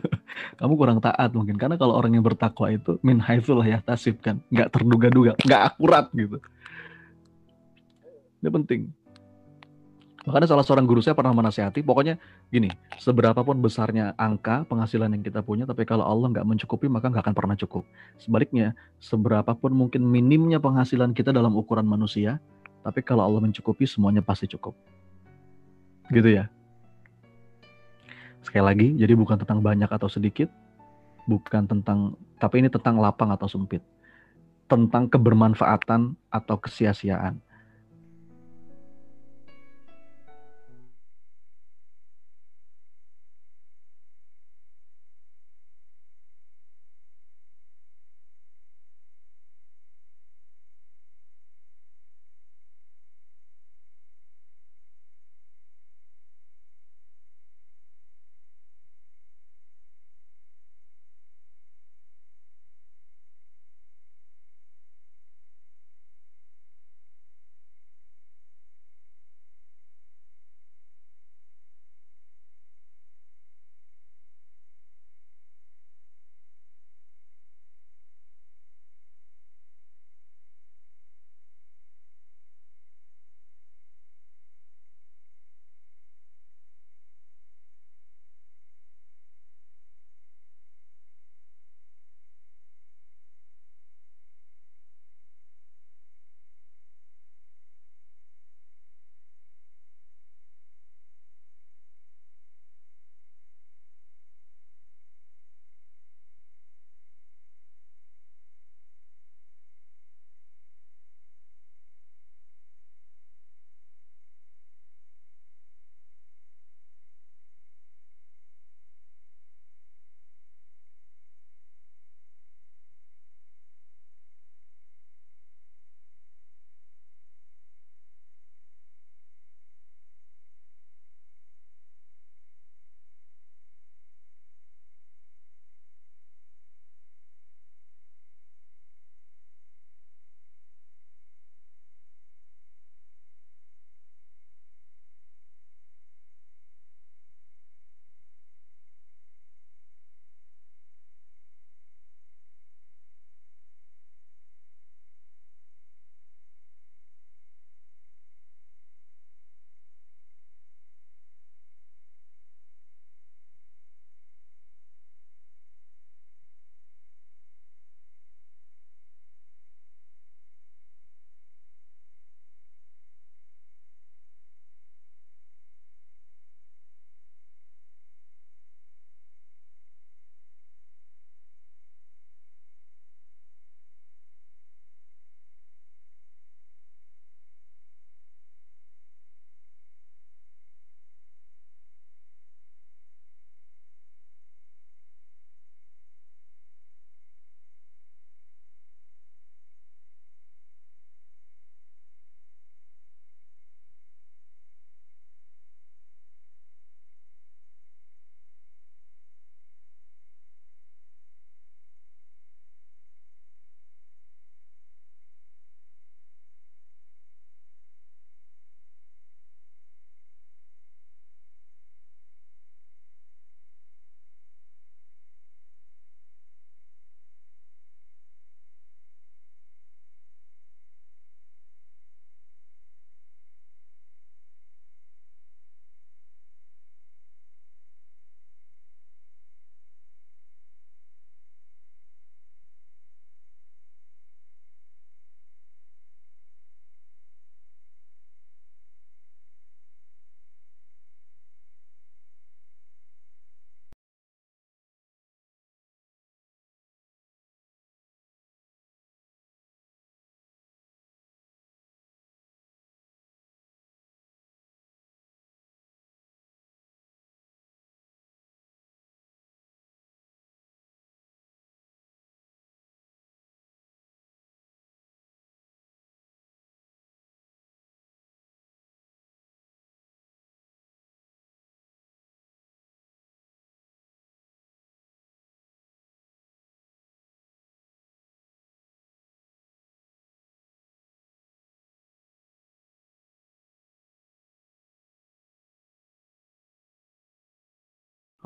S1: kamu kurang taat mungkin. Karena kalau orang yang bertakwa itu min haitsul ya tasib kan. Nggak terduga-duga, nggak akurat gitu. Ini penting. Makanya salah seorang guru saya pernah menasihati, pokoknya gini, seberapa pun besarnya angka penghasilan yang kita punya, tapi kalau Allah nggak mencukupi, maka nggak akan pernah cukup. Sebaliknya, seberapa pun mungkin minimnya penghasilan kita dalam ukuran manusia, tapi kalau Allah mencukupi, semuanya pasti cukup. Gitu ya. Sekali lagi, jadi bukan tentang banyak atau sedikit, bukan tentang, tapi ini tentang lapang atau sempit. Tentang kebermanfaatan atau kesia-siaan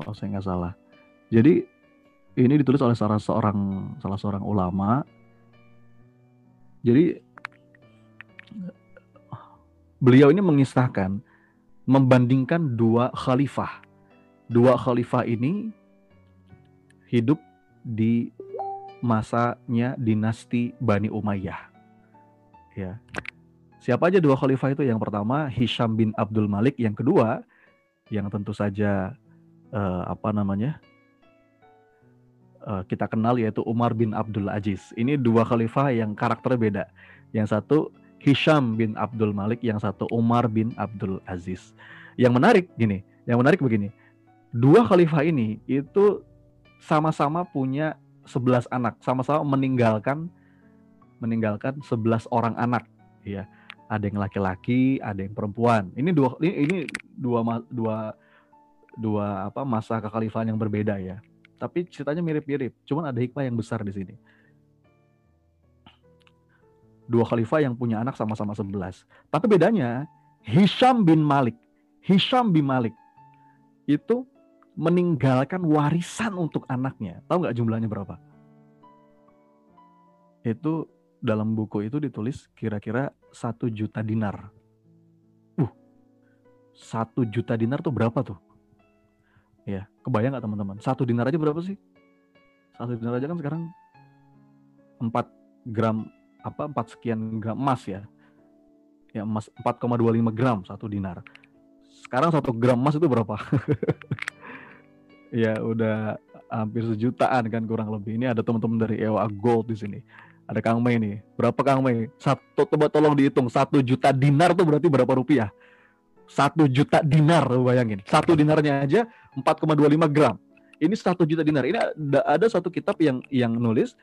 S1: Oh, saya nggak salah. Jadi ini ditulis oleh salah seorang salah seorang ulama. Jadi beliau ini mengisahkan membandingkan dua khalifah. Dua khalifah ini hidup di masanya dinasti Bani Umayyah. Ya. Siapa aja dua khalifah itu? Yang pertama Hisham bin Abdul Malik, yang kedua yang tentu saja uh, apa namanya? Uh, kita kenal yaitu Umar bin Abdul Aziz. Ini dua khalifah yang karakternya beda. Yang satu Hisham bin Abdul Malik, yang satu Umar bin Abdul Aziz. Yang menarik gini, yang menarik begini. Dua khalifah ini itu sama-sama punya 11 anak, sama-sama meninggalkan meninggalkan 11 orang anak, ya. Ada yang laki-laki, ada yang perempuan. Ini dua ini, ini dua dua dua apa masa kekhalifahan yang berbeda ya. Tapi ceritanya mirip-mirip, cuman ada hikmah yang besar di sini. Dua khalifah yang punya anak sama-sama 11. Tapi bedanya Hisham bin Malik, Hisham bin Malik itu meninggalkan warisan untuk anaknya. Tahu nggak jumlahnya berapa? Itu dalam buku itu ditulis kira-kira satu juta dinar. Uh, satu juta dinar tuh berapa tuh? Ya, kebayang nggak teman-teman? Satu dinar aja berapa sih? Satu dinar aja kan sekarang 4 gram apa 4 sekian gram emas ya. Ya emas 4,25 gram satu dinar. Sekarang satu gram emas itu berapa? ya udah hampir sejutaan kan kurang lebih. Ini ada teman-teman dari Ewa Gold di sini. Ada Kang Mei nih. Berapa Kang Mei? Satu coba tolong dihitung. Satu juta dinar tuh berarti berapa rupiah? Satu juta dinar, bayangin. Satu dinarnya aja 4,25 gram. Ini satu juta dinar. Ini ada, ada satu kitab yang yang nulis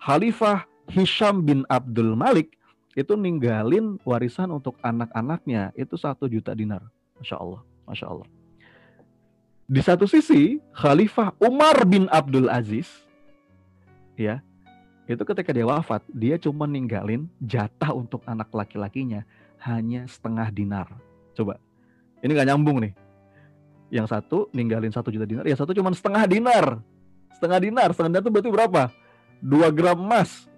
S1: Khalifah Hisham bin Abdul Malik itu ninggalin warisan untuk anak-anaknya itu satu juta dinar. Masya Allah, masya Allah. Di satu sisi, Khalifah Umar bin Abdul Aziz, ya, itu ketika dia wafat, dia cuma ninggalin jatah untuk anak laki-lakinya hanya setengah dinar. Coba, ini nggak nyambung nih. Yang satu ninggalin satu juta dinar, yang satu cuma setengah dinar. Setengah dinar, setengah dinar itu berarti berapa? Dua gram emas.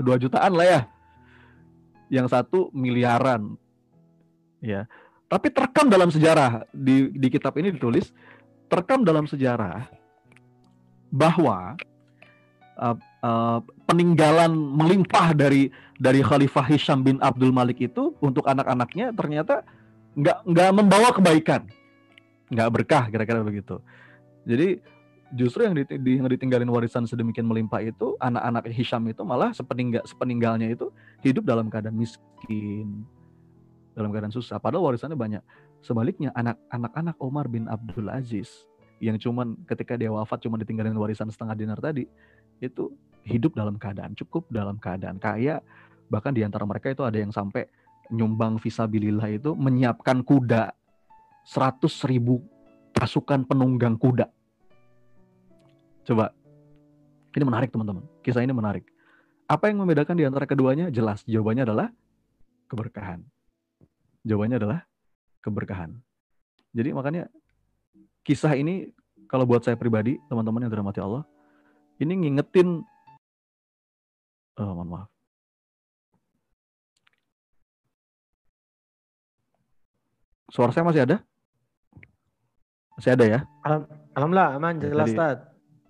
S1: Dua jutaan lah ya. Yang satu miliaran. Ya, tapi terekam dalam sejarah di di kitab ini ditulis terekam dalam sejarah bahwa uh, peninggalan melimpah dari dari Khalifah Hisham bin Abdul Malik itu untuk anak-anaknya ternyata nggak nggak membawa kebaikan, nggak berkah kira-kira begitu. Jadi justru yang, yang ditinggalin warisan sedemikian melimpah itu anak-anak Hisham itu malah sepeninggal sepeninggalnya itu hidup dalam keadaan miskin, dalam keadaan susah. Padahal warisannya banyak. Sebaliknya anak-anak Omar bin Abdul Aziz yang cuman ketika dia wafat cuma ditinggalin warisan setengah dinar tadi itu hidup dalam keadaan cukup dalam keadaan kaya. Bahkan di antara mereka itu ada yang sampai nyumbang visabilillah itu menyiapkan kuda 100 ribu pasukan penunggang kuda. Coba ini menarik teman-teman. Kisah ini menarik. Apa yang membedakan di antara keduanya? Jelas jawabannya adalah keberkahan. Jawabannya adalah keberkahan. Jadi makanya kisah ini kalau buat saya pribadi, teman-teman yang dirahmati Allah, ini ngingetin oh, mohon maaf. Suara saya masih ada? Masih ada ya?
S2: Alhamdulillah, aman, jelas, Tad.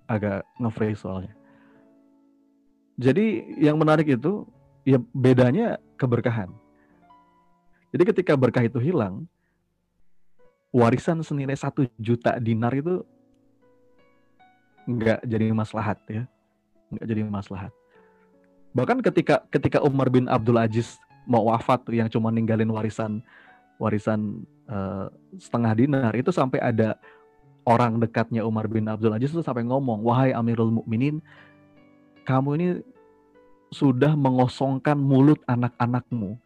S1: Agak nge soalnya. Jadi yang menarik itu, ya bedanya keberkahan. Jadi ketika berkah itu hilang, warisan senilai satu juta dinar itu nggak jadi maslahat ya, nggak jadi maslahat. Bahkan ketika ketika Umar bin Abdul Aziz mau wafat yang cuma ninggalin warisan warisan uh, setengah dinar itu sampai ada orang dekatnya Umar bin Abdul Aziz itu sampai ngomong, wahai Amirul Mukminin, kamu ini sudah mengosongkan mulut anak-anakmu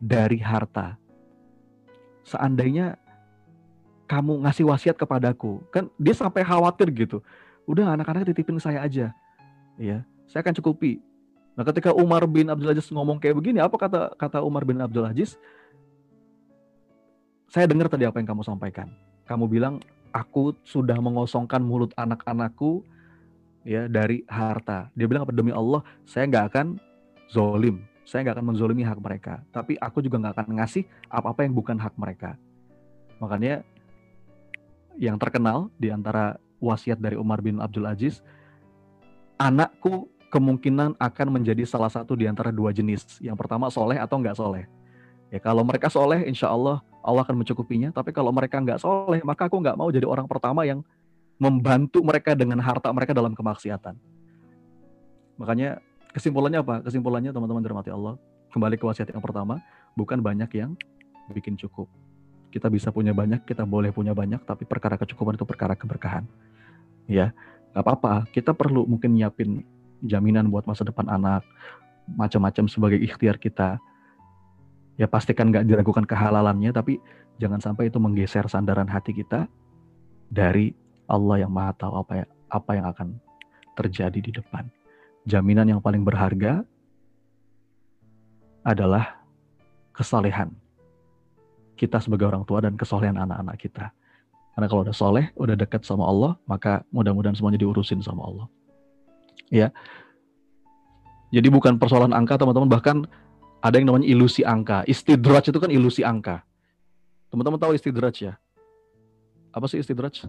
S1: dari harta. Seandainya kamu ngasih wasiat kepadaku, kan dia sampai khawatir gitu. Udah anak-anak titipin saya aja. Ya, saya akan cukupi. Nah, ketika Umar bin Abdul Aziz ngomong kayak begini, apa kata kata Umar bin Abdul Aziz? Saya dengar tadi apa yang kamu sampaikan. kamu bilang aku sudah mengosongkan mulut anak-anakku ya dari harta. Dia bilang apa demi Allah, saya nggak akan zolim, saya nggak akan menzolimi hak mereka. Tapi aku juga nggak akan ngasih apa-apa yang bukan hak mereka. Makanya yang terkenal di antara wasiat dari Umar bin Abdul Aziz, anakku kemungkinan akan menjadi salah satu di antara dua jenis. Yang pertama soleh atau nggak soleh. Ya kalau mereka soleh, insya Allah Allah akan mencukupinya. Tapi kalau mereka nggak soleh, maka aku nggak mau jadi orang pertama yang membantu mereka dengan harta mereka dalam kemaksiatan. Makanya kesimpulannya apa? Kesimpulannya teman-teman dirahmati Allah, kembali ke wasiat yang pertama, bukan banyak yang bikin cukup. Kita bisa punya banyak, kita boleh punya banyak, tapi perkara kecukupan itu perkara keberkahan. Ya, nggak apa-apa. Kita perlu mungkin nyiapin jaminan buat masa depan anak, macam-macam sebagai ikhtiar kita ya pastikan nggak diragukan kehalalannya tapi jangan sampai itu menggeser sandaran hati kita dari Allah yang maha tahu apa ya, apa yang akan terjadi di depan. Jaminan yang paling berharga adalah kesalehan kita sebagai orang tua dan kesolehan anak-anak kita. Karena kalau udah soleh, udah dekat sama Allah, maka mudah-mudahan semuanya diurusin sama Allah. Ya. Jadi bukan persoalan angka teman-teman, bahkan ada yang namanya ilusi angka. Istidraj itu kan ilusi angka. Teman-teman tahu istidraj ya? Apa sih istidraj?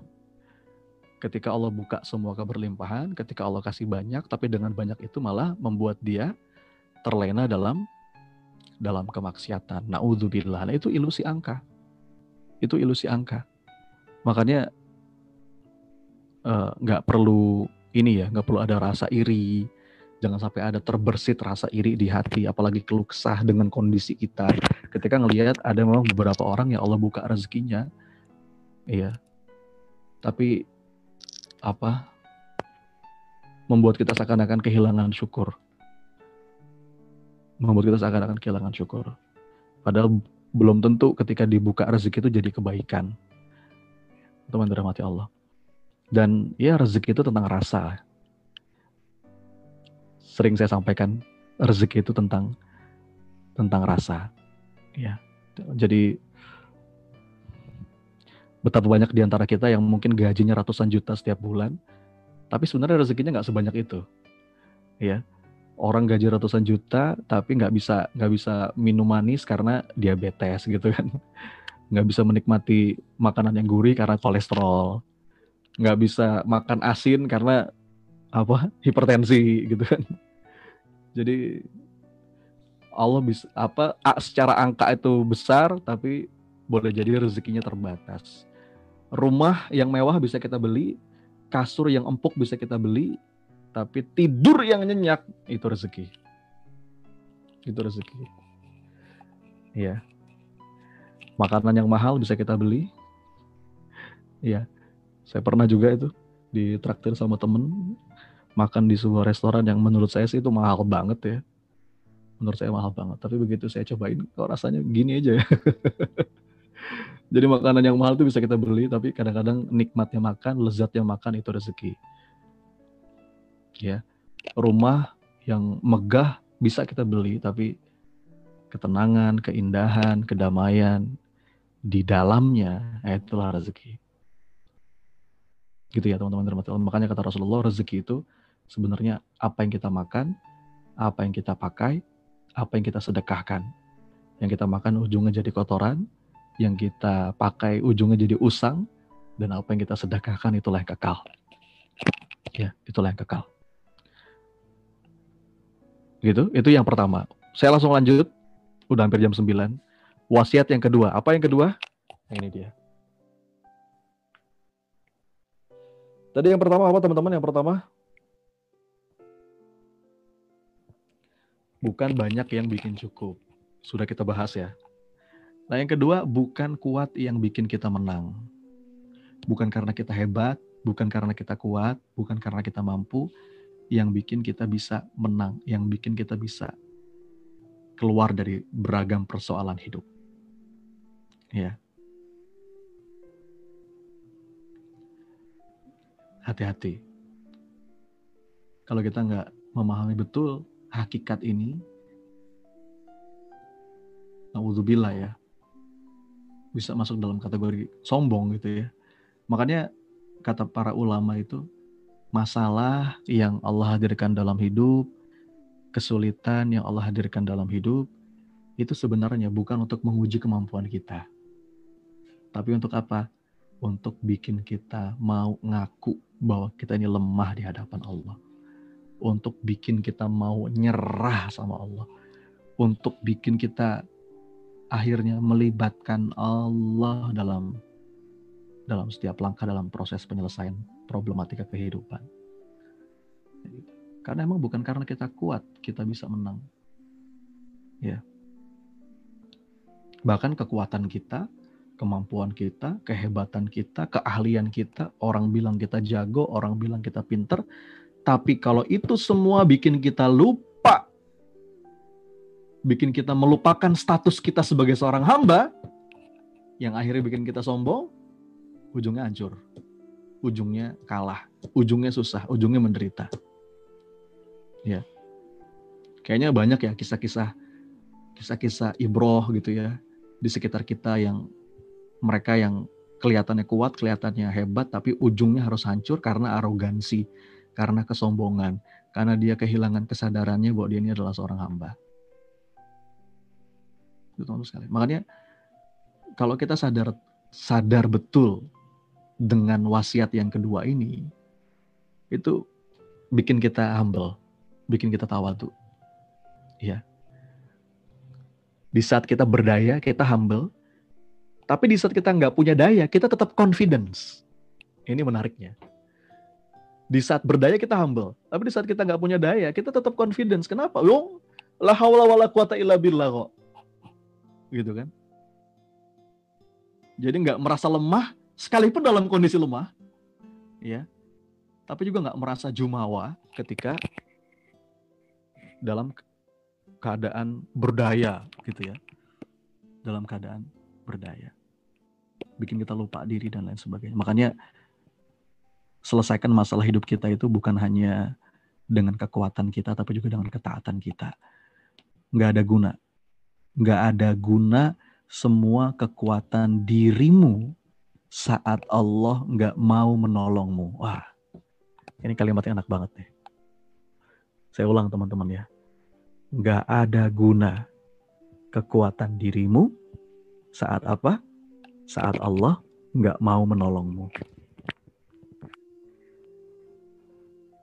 S1: Ketika Allah buka semua keberlimpahan, ketika Allah kasih banyak, tapi dengan banyak itu malah membuat dia terlena dalam dalam kemaksiatan. Nah, itu ilusi angka. Itu ilusi angka. Makanya eh, nggak uh, perlu ini ya, nggak perlu ada rasa iri, jangan sampai ada terbersit rasa iri di hati apalagi keluh kesah dengan kondisi kita. Ketika ngelihat ada memang beberapa orang yang Allah buka rezekinya. Iya. Tapi apa? Membuat kita seakan-akan kehilangan syukur. Membuat kita seakan-akan kehilangan syukur. Padahal belum tentu ketika dibuka rezeki itu jadi kebaikan teman dirahmati Allah. Dan ya rezeki itu tentang rasa. Sering saya sampaikan rezeki itu tentang tentang rasa. Ya jadi betapa banyak di antara kita yang mungkin gajinya ratusan juta setiap bulan tapi sebenarnya rezekinya nggak sebanyak itu. Ya orang gaji ratusan juta tapi nggak bisa nggak bisa minum manis karena diabetes gitu kan nggak bisa menikmati makanan yang gurih karena kolesterol nggak bisa makan asin karena apa hipertensi gitu kan jadi Allah bisa apa secara angka itu besar tapi boleh jadi rezekinya terbatas. Rumah yang mewah bisa kita beli, kasur yang empuk bisa kita beli, tapi tidur yang nyenyak itu rezeki. Itu rezeki. Iya. Makanan yang mahal bisa kita beli. Iya. Saya pernah juga itu ditraktir sama temen makan di sebuah restoran yang menurut saya sih itu mahal banget ya. Menurut saya mahal banget. Tapi begitu saya cobain, kok rasanya gini aja ya. Jadi makanan yang mahal itu bisa kita beli, tapi kadang-kadang nikmatnya makan, lezatnya makan itu rezeki. Ya, rumah yang megah bisa kita beli, tapi ketenangan, keindahan, kedamaian di dalamnya, itulah rezeki. Gitu ya teman-teman. Makanya kata Rasulullah, rezeki itu sebenarnya apa yang kita makan, apa yang kita pakai, apa yang kita sedekahkan. Yang kita makan ujungnya jadi kotoran, yang kita pakai ujungnya jadi usang, dan apa yang kita sedekahkan itulah yang kekal. Ya, itulah yang kekal. Gitu, itu yang pertama. Saya langsung lanjut, udah hampir jam 9. Wasiat yang kedua, apa yang kedua? Ini dia. Tadi yang pertama apa teman-teman? Yang pertama bukan banyak yang bikin cukup. Sudah kita bahas ya. Nah yang kedua, bukan kuat yang bikin kita menang. Bukan karena kita hebat, bukan karena kita kuat, bukan karena kita mampu, yang bikin kita bisa menang, yang bikin kita bisa keluar dari beragam persoalan hidup. Ya. Hati-hati. Kalau kita nggak memahami betul hakikat ini Naudzubillah ya. bisa masuk dalam kategori sombong gitu ya. Makanya kata para ulama itu masalah yang Allah hadirkan dalam hidup, kesulitan yang Allah hadirkan dalam hidup itu sebenarnya bukan untuk menguji kemampuan kita. Tapi untuk apa? Untuk bikin kita mau ngaku bahwa kita ini lemah di hadapan Allah. Untuk bikin kita mau nyerah sama Allah. Untuk bikin kita akhirnya melibatkan Allah dalam dalam setiap langkah dalam proses penyelesaian problematika kehidupan. Karena emang bukan karena kita kuat kita bisa menang. Ya. Bahkan kekuatan kita, kemampuan kita, kehebatan kita, keahlian kita, orang bilang kita jago, orang bilang kita pinter, tapi kalau itu semua bikin kita lupa bikin kita melupakan status kita sebagai seorang hamba, yang akhirnya bikin kita sombong, ujungnya hancur. Ujungnya kalah, ujungnya susah, ujungnya menderita. Ya. Kayaknya banyak ya kisah-kisah kisah-kisah ibroh gitu ya di sekitar kita yang mereka yang kelihatannya kuat, kelihatannya hebat, tapi ujungnya harus hancur karena arogansi, karena kesombongan, karena dia kehilangan kesadarannya bahwa dia ini adalah seorang hamba. Itu teman sekali. Makanya kalau kita sadar sadar betul dengan wasiat yang kedua ini, itu bikin kita humble, bikin kita tawadu. Ya. Di saat kita berdaya, kita humble. Tapi di saat kita nggak punya daya, kita tetap confidence. Ini menariknya. Di saat berdaya kita humble, tapi di saat kita nggak punya daya, kita tetap confidence. Kenapa? Yo, la haula wala quwata illa billah kok gitu kan. Jadi nggak merasa lemah sekalipun dalam kondisi lemah, ya. Tapi juga nggak merasa jumawa ketika dalam keadaan berdaya gitu ya. Dalam keadaan berdaya. Bikin kita lupa diri dan lain sebagainya. Makanya selesaikan masalah hidup kita itu bukan hanya dengan kekuatan kita, tapi juga dengan ketaatan kita. Nggak ada guna nggak ada guna semua kekuatan dirimu saat Allah nggak mau menolongmu. Wah, ini kalimatnya enak banget nih. Saya ulang teman-teman ya. Nggak ada guna kekuatan dirimu saat apa? Saat Allah nggak mau menolongmu.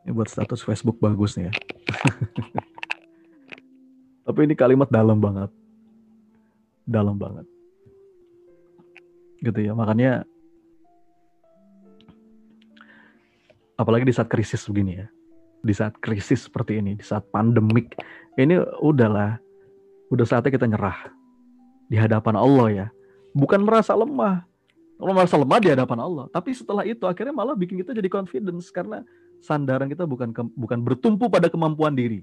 S1: Ini buat status Facebook bagus nih ya. Tapi ini kalimat dalam banget dalam banget gitu ya makanya apalagi di saat krisis begini ya di saat krisis seperti ini di saat pandemik ini udahlah udah saatnya kita nyerah di hadapan Allah ya bukan merasa lemah. Kalau merasa lemah di hadapan Allah. Tapi setelah itu akhirnya malah bikin kita jadi confidence. Karena sandaran kita bukan ke, bukan bertumpu pada kemampuan diri.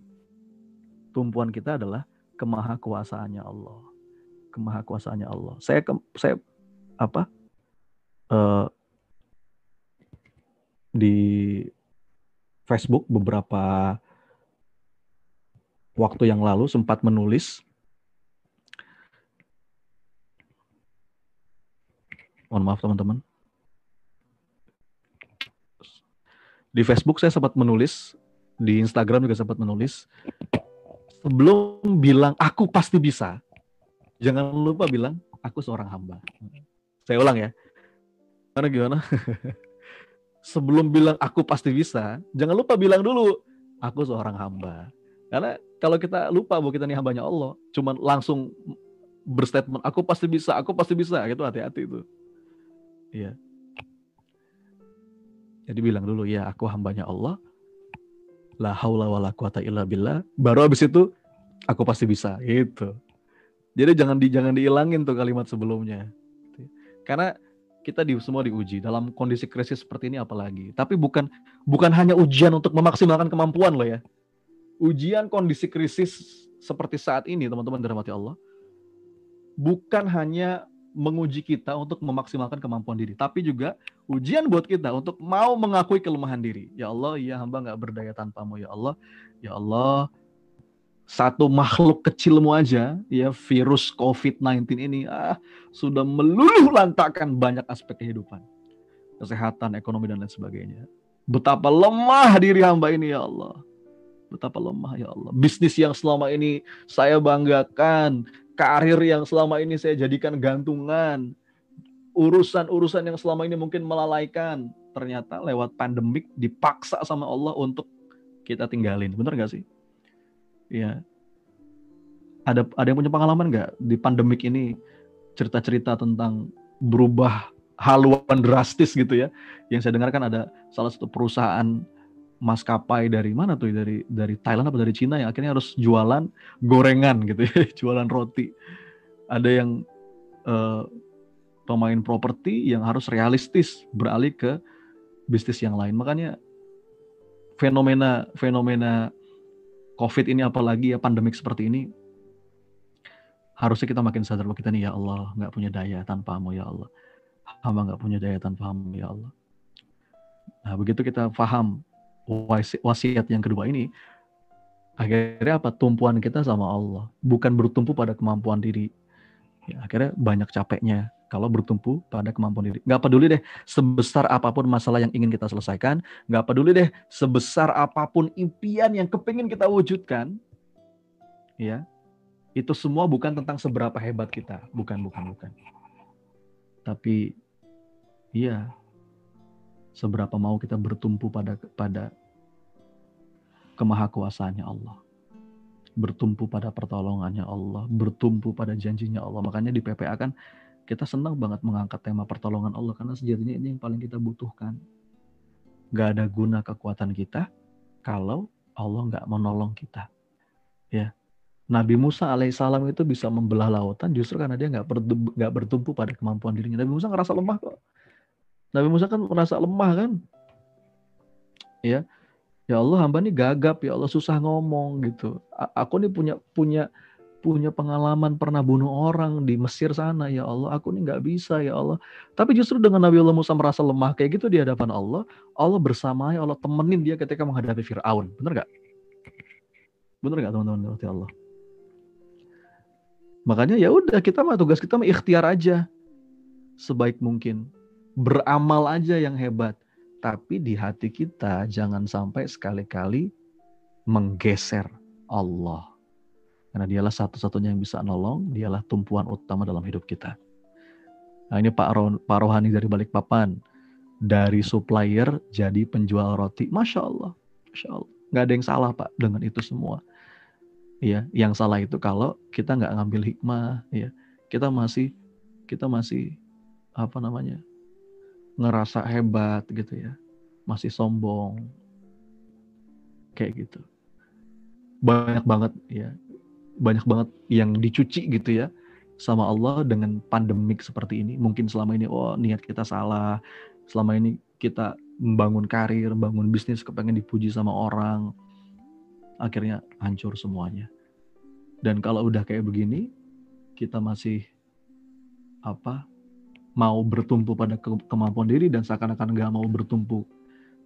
S1: Tumpuan kita adalah kemahakuasaannya Allah. Kemahakuasaannya Allah. Saya ke, saya apa? Uh, di Facebook beberapa waktu yang lalu sempat menulis mohon maaf teman-teman di Facebook saya sempat menulis di Instagram juga sempat menulis sebelum bilang aku pasti bisa jangan lupa bilang aku seorang hamba. Saya ulang ya. Karena gimana? Sebelum bilang aku pasti bisa, jangan lupa bilang dulu aku seorang hamba. Karena kalau kita lupa bahwa kita ini hambanya Allah, cuman langsung berstatement aku pasti bisa, aku pasti bisa, gitu hati-hati itu. Iya. Jadi bilang dulu ya aku hambanya Allah. La haula wala quwata illa billah. Baru habis itu aku pasti bisa, gitu. Jadi jangan di jangan diilangin tuh kalimat sebelumnya. Karena kita di semua diuji dalam kondisi krisis seperti ini apalagi. Tapi bukan bukan hanya ujian untuk memaksimalkan kemampuan loh ya. Ujian kondisi krisis seperti saat ini teman-teman dirahmati Allah bukan hanya menguji kita untuk memaksimalkan kemampuan diri, tapi juga ujian buat kita untuk mau mengakui kelemahan diri. Ya Allah, ya hamba nggak berdaya tanpamu ya Allah. Ya Allah, satu makhluk kecilmu aja, ya virus COVID-19 ini ah sudah meluluh lantakan banyak aspek kehidupan, kesehatan, ekonomi dan lain sebagainya. Betapa lemah diri hamba ini ya Allah. Betapa lemah ya Allah. Bisnis yang selama ini saya banggakan, karir yang selama ini saya jadikan gantungan, urusan-urusan yang selama ini mungkin melalaikan, ternyata lewat pandemik dipaksa sama Allah untuk kita tinggalin. Bener gak sih? Ya. Ada ada yang punya pengalaman nggak di pandemik ini cerita-cerita tentang berubah haluan drastis gitu ya? Yang saya dengarkan ada salah satu perusahaan maskapai dari mana tuh dari dari Thailand apa dari Cina yang akhirnya harus jualan gorengan gitu ya, jualan roti. Ada yang uh, pemain properti yang harus realistis beralih ke bisnis yang lain. Makanya fenomena fenomena COVID ini apalagi ya pandemik seperti ini harusnya kita makin sadar bahwa kita nih ya Allah nggak punya daya tanpamu ya Allah hamba nggak punya daya tanpamu ya Allah nah begitu kita paham wasiat yang kedua ini, akhirnya apa? Tumpuan kita sama Allah, bukan bertumpu pada kemampuan diri. Ya, akhirnya banyak capeknya kalau bertumpu pada kemampuan diri. Gak peduli deh sebesar apa pun masalah yang ingin kita selesaikan, gak peduli deh sebesar apa pun impian yang kepingin kita wujudkan, ya itu semua bukan tentang seberapa hebat kita, bukan, bukan, bukan. Tapi, iya, seberapa mau kita bertumpu pada pada kemahakuasaannya Allah. Bertumpu pada pertolongannya Allah, bertumpu pada janjinya Allah. Makanya di PPA kan kita senang banget mengangkat tema pertolongan Allah karena sejatinya ini yang paling kita butuhkan. Gak ada guna kekuatan kita kalau Allah nggak menolong kita. Ya, Nabi Musa alaihissalam itu bisa membelah lautan justru karena dia nggak bertumpu pada kemampuan dirinya. Nabi Musa ngerasa lemah kok. Nabi Musa kan merasa lemah kan. Ya, ya Allah hamba ini gagap. Ya Allah susah ngomong gitu. Aku nih punya punya punya pengalaman pernah bunuh orang di Mesir sana. Ya Allah aku nih nggak bisa ya Allah. Tapi justru dengan Nabi Allah Musa merasa lemah kayak gitu di hadapan Allah Allah bersama Allah temenin dia ketika menghadapi Fir'aun. Bener gak? bener gak teman-teman? Ya Allah. Makanya ya udah kita mah tugas kita mah ikhtiar aja. Sebaik mungkin beramal aja yang hebat tapi di hati kita jangan sampai sekali-kali menggeser Allah. Karena dialah satu-satunya yang bisa nolong, dialah tumpuan utama dalam hidup kita. Nah ini Pak, Ro Pak Rohani dari Balikpapan. Dari supplier jadi penjual roti. Masya Allah. Masya Allah. Nggak ada yang salah Pak dengan itu semua. Ya, yang salah itu kalau kita nggak ngambil hikmah, ya kita masih kita masih apa namanya ngerasa hebat gitu ya, masih sombong, kayak gitu. Banyak banget ya, banyak banget yang dicuci gitu ya sama Allah dengan pandemik seperti ini. Mungkin selama ini oh niat kita salah, selama ini kita membangun karir, membangun bisnis kepengen dipuji sama orang, akhirnya hancur semuanya. Dan kalau udah kayak begini, kita masih apa mau bertumpu pada ke kemampuan diri dan seakan-akan nggak mau bertumpu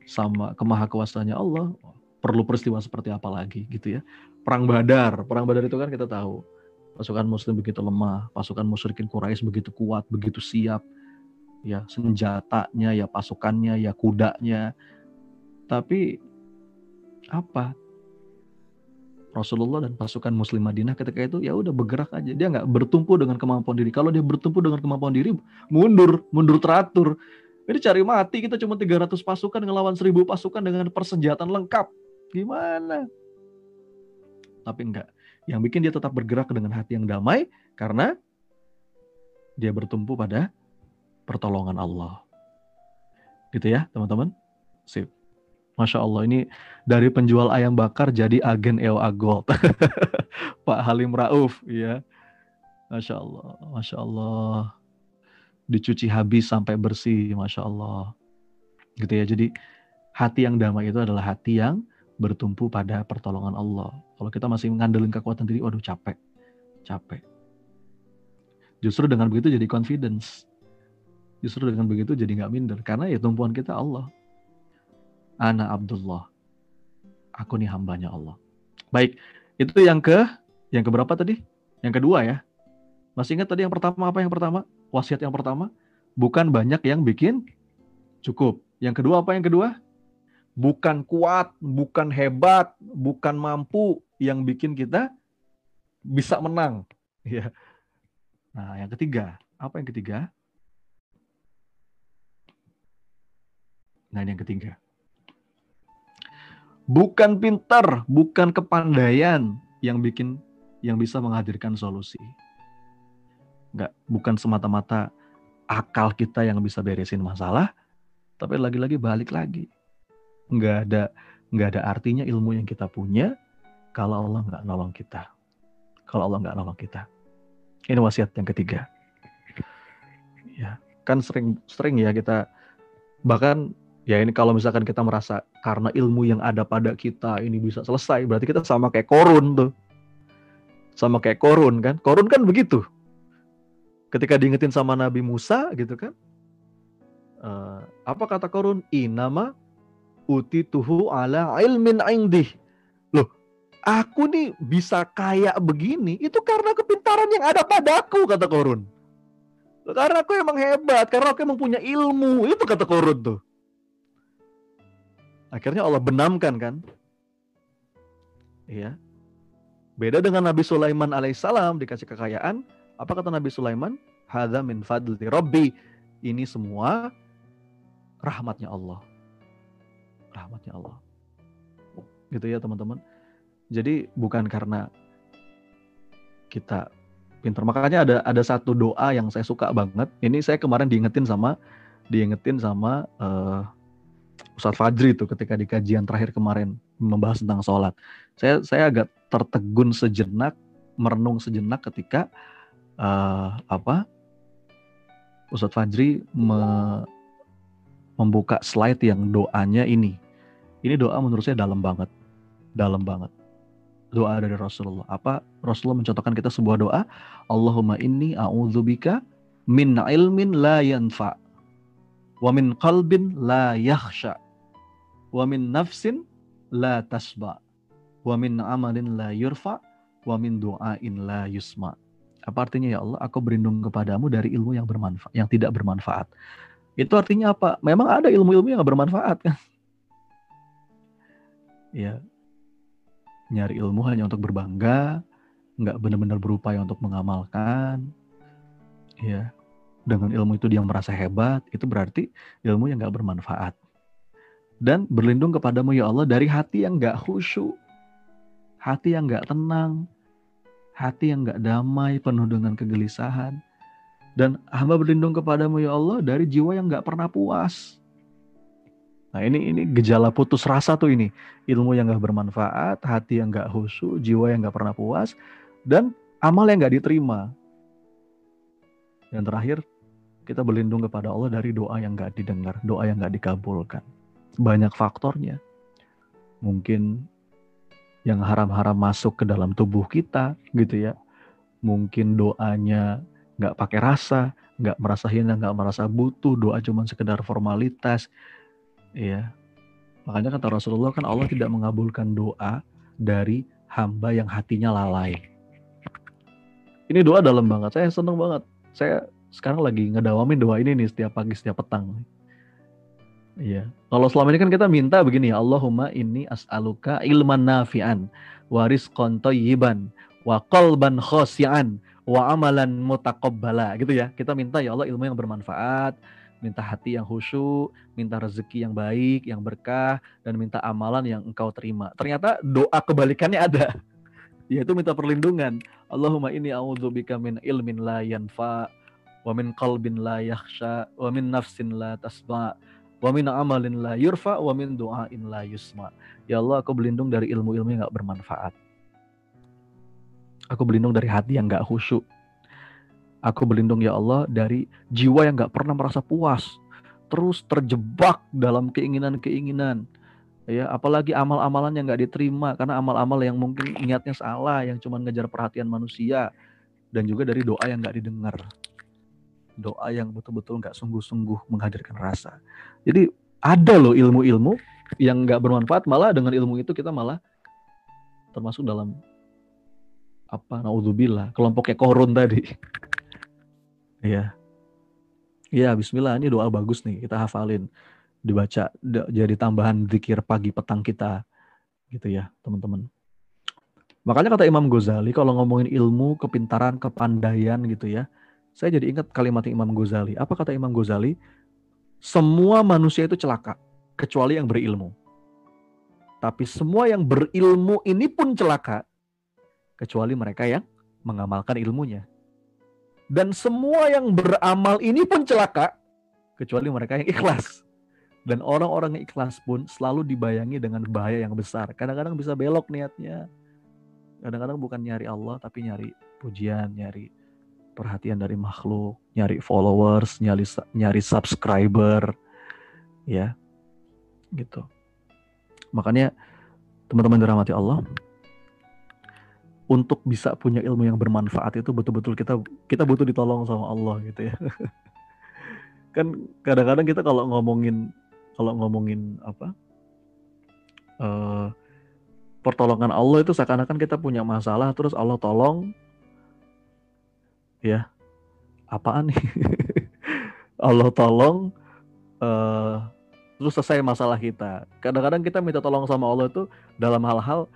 S1: sama kemahakuasaannya Allah, perlu peristiwa seperti apa lagi gitu ya. Perang Badar, perang Badar itu kan kita tahu pasukan Muslim begitu lemah, pasukan musyrikin Quraisy begitu kuat, begitu siap, ya senjatanya, ya pasukannya, ya kudanya. Tapi apa? Rasulullah dan pasukan Muslim Madinah ketika itu ya udah bergerak aja. Dia nggak bertumpu dengan kemampuan diri. Kalau dia bertumpu dengan kemampuan diri, mundur, mundur teratur. Ini cari mati kita cuma 300 pasukan ngelawan 1000 pasukan dengan persenjataan lengkap. Gimana? Tapi enggak. Yang bikin dia tetap bergerak dengan hati yang damai karena dia bertumpu pada pertolongan Allah. Gitu ya, teman-teman? Sip. Masya Allah ini dari penjual ayam bakar jadi agen EOA Gold. Pak Halim Rauf, ya. Masya Allah, Masya Allah. Dicuci habis sampai bersih, Masya Allah. Gitu ya, jadi hati yang damai itu adalah hati yang bertumpu pada pertolongan Allah. Kalau kita masih mengandelin kekuatan diri, waduh capek, capek. Justru dengan begitu jadi confidence. Justru dengan begitu jadi nggak minder. Karena ya tumpuan kita Allah. Ana Abdullah. Aku nih hambanya Allah. Baik, Itu yang ke yang keberapa tadi? Yang kedua ya. Masih ingat tadi yang pertama apa yang pertama? Wasiat yang pertama, bukan banyak yang bikin cukup. Yang kedua apa yang kedua? Bukan kuat, bukan hebat, bukan mampu yang bikin kita bisa menang. Ya. Nah, yang ketiga, apa yang ketiga? Nah, ini yang ketiga. Bukan pintar, bukan kepandaian yang bikin yang bisa menghadirkan solusi. Enggak, bukan semata-mata akal kita yang bisa beresin masalah, tapi lagi-lagi balik lagi. Enggak ada enggak ada artinya ilmu yang kita punya kalau Allah nggak nolong kita. Kalau Allah nggak nolong kita. Ini wasiat yang ketiga. Ya, kan sering sering ya kita bahkan Ya ini kalau misalkan kita merasa karena ilmu yang ada pada kita ini bisa selesai, berarti kita sama kayak korun tuh. Sama kayak korun kan. Korun kan begitu. Ketika diingetin sama Nabi Musa gitu kan. Uh, apa kata korun? Inama tuhu ala ilmin indih. Loh, aku nih bisa kayak begini itu karena kepintaran yang ada padaku kata korun. Karena aku emang hebat, karena aku emang punya ilmu. Itu kata korun tuh. Akhirnya Allah benamkan kan. Iya. Beda dengan Nabi Sulaiman alaihissalam dikasih kekayaan. Apa kata Nabi Sulaiman? Hadza min fadli Rabbi. Ini semua rahmatnya Allah. Rahmatnya Allah. Gitu ya teman-teman. Jadi bukan karena kita pintar. Makanya ada ada satu doa yang saya suka banget. Ini saya kemarin diingetin sama diingetin sama uh, Ustadz Fajri itu ketika di kajian terakhir kemarin membahas tentang sholat. Saya saya agak tertegun sejenak, merenung sejenak ketika uh, apa Ustadz Fajri me, membuka slide yang doanya ini. Ini doa menurut saya dalam banget, dalam banget. Doa dari Rasulullah. Apa Rasulullah mencontohkan kita sebuah doa, Allahumma inni a'udzubika min ilmin la yanfa' wa min qalbin la yakhsha wa min nafsin la tasba. Wa min amalin la yurfa. Wa min du'ain la yusma. Apa artinya ya Allah? Aku berlindung kepadamu dari ilmu yang bermanfaat yang tidak bermanfaat. Itu artinya apa? Memang ada ilmu-ilmu yang bermanfaat kan? Ya. Nyari ilmu hanya untuk berbangga nggak benar-benar berupaya untuk mengamalkan. Ya. Dengan ilmu itu dia merasa hebat itu berarti ilmu yang nggak bermanfaat dan berlindung kepadamu ya Allah dari hati yang gak khusyuk, hati yang gak tenang, hati yang gak damai, penuh dengan kegelisahan. Dan hamba berlindung kepadamu ya Allah dari jiwa yang gak pernah puas. Nah ini ini gejala putus rasa tuh ini. Ilmu yang gak bermanfaat, hati yang gak khusyuk, jiwa yang gak pernah puas, dan amal yang gak diterima. Dan terakhir, kita berlindung kepada Allah dari doa yang gak didengar, doa yang gak dikabulkan banyak faktornya. Mungkin yang haram-haram masuk ke dalam tubuh kita gitu ya. Mungkin doanya nggak pakai rasa, nggak merasa hina, nggak merasa butuh, doa cuma sekedar formalitas. Ya. Makanya kata Rasulullah kan Allah tidak mengabulkan doa dari hamba yang hatinya lalai. Ini doa dalam banget. Saya seneng banget. Saya sekarang lagi ngedawamin doa ini nih setiap pagi, setiap petang. Iya. Kalau selama ini kan kita minta begini Allahumma inni as'aluka ilman nafi'an wa rizqan thayyiban wa qalban khasyian wa amalan mutaqabbala gitu ya. Kita minta ya Allah ilmu yang bermanfaat, minta hati yang khusyuk, minta rezeki yang baik, yang berkah dan minta amalan yang engkau terima. Ternyata doa kebalikannya ada. Yaitu minta perlindungan. Allahumma inni a'udzubika min ilmin la yanfa wa min qalbin la yakhsha wa min nafsin la tasma' Wa min amalin la yurfa wa min du'ain la yusma. Ya Allah, aku berlindung dari ilmu-ilmu yang gak bermanfaat. Aku berlindung dari hati yang gak khusyuk. Aku berlindung ya Allah dari jiwa yang gak pernah merasa puas. Terus terjebak dalam keinginan-keinginan. Ya, apalagi amal-amalan yang gak diterima karena amal-amal yang mungkin niatnya salah, yang cuma ngejar perhatian manusia dan juga dari doa yang gak didengar doa yang betul-betul nggak sungguh-sungguh menghadirkan rasa. Jadi ada loh ilmu-ilmu yang nggak bermanfaat, malah dengan ilmu itu kita malah termasuk dalam apa naudzubillah kelompoknya korun tadi Iya. Iya, bismillah ini doa bagus nih, kita hafalin. Dibaca jadi tambahan zikir pagi petang kita. Gitu ya, teman-teman. Makanya kata Imam Ghazali kalau ngomongin ilmu, kepintaran, kepandaian gitu ya. Saya jadi ingat kalimat Imam Ghazali. Apa kata Imam Ghazali? Semua manusia itu celaka kecuali yang berilmu. Tapi semua yang berilmu ini pun celaka kecuali mereka yang mengamalkan ilmunya. Dan semua yang beramal ini pun celaka kecuali mereka yang ikhlas. Dan orang-orang yang ikhlas pun selalu dibayangi dengan bahaya yang besar. Kadang-kadang bisa belok niatnya. Kadang-kadang bukan nyari Allah tapi nyari pujian, nyari perhatian dari makhluk, nyari followers, nyari nyari subscriber. Ya. Gitu. Makanya teman-teman dirahmati Allah, untuk bisa punya ilmu yang bermanfaat itu betul-betul kita kita butuh ditolong sama Allah gitu ya. kan kadang-kadang kita kalau ngomongin kalau ngomongin apa uh, pertolongan Allah itu seakan-akan kita punya masalah terus Allah tolong ya apaan nih Allah tolong uh, terus selesai masalah kita kadang-kadang kita minta tolong sama Allah itu dalam hal-hal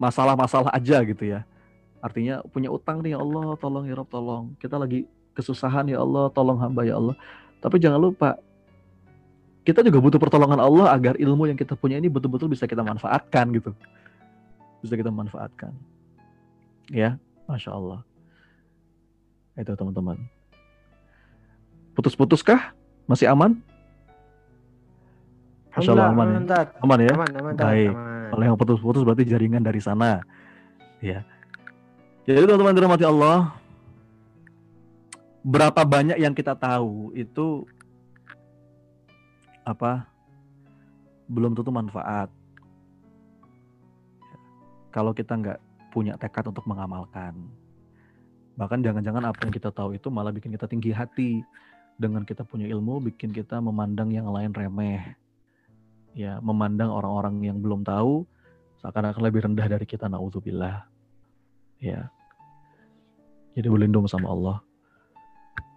S1: masalah-masalah aja gitu ya. Artinya punya utang nih ya Allah, tolong ya Rob, tolong. Kita lagi kesusahan ya Allah, tolong hamba ya Allah. Tapi jangan lupa, kita juga butuh pertolongan Allah agar ilmu yang kita punya ini betul-betul bisa kita manfaatkan gitu. Bisa kita manfaatkan. Ya, Masya Allah. Itu teman-teman. Putus-putuskah? Masih aman?
S2: Masya Allah aman, aman, ya?
S1: aman ya? Aman, aman, Baik. Aman. Kalau yang putus-putus berarti jaringan dari sana. Ya. Jadi teman-teman dirahmati Allah, berapa banyak yang kita tahu itu apa? Belum tentu manfaat. Kalau kita nggak punya tekad untuk mengamalkan. Bahkan jangan-jangan apa yang kita tahu itu malah bikin kita tinggi hati. Dengan kita punya ilmu, bikin kita memandang yang lain remeh. Ya memandang orang-orang yang belum tahu seakan-akan lebih rendah dari kita naudzubillah. Ya. Jadi berlindung sama Allah.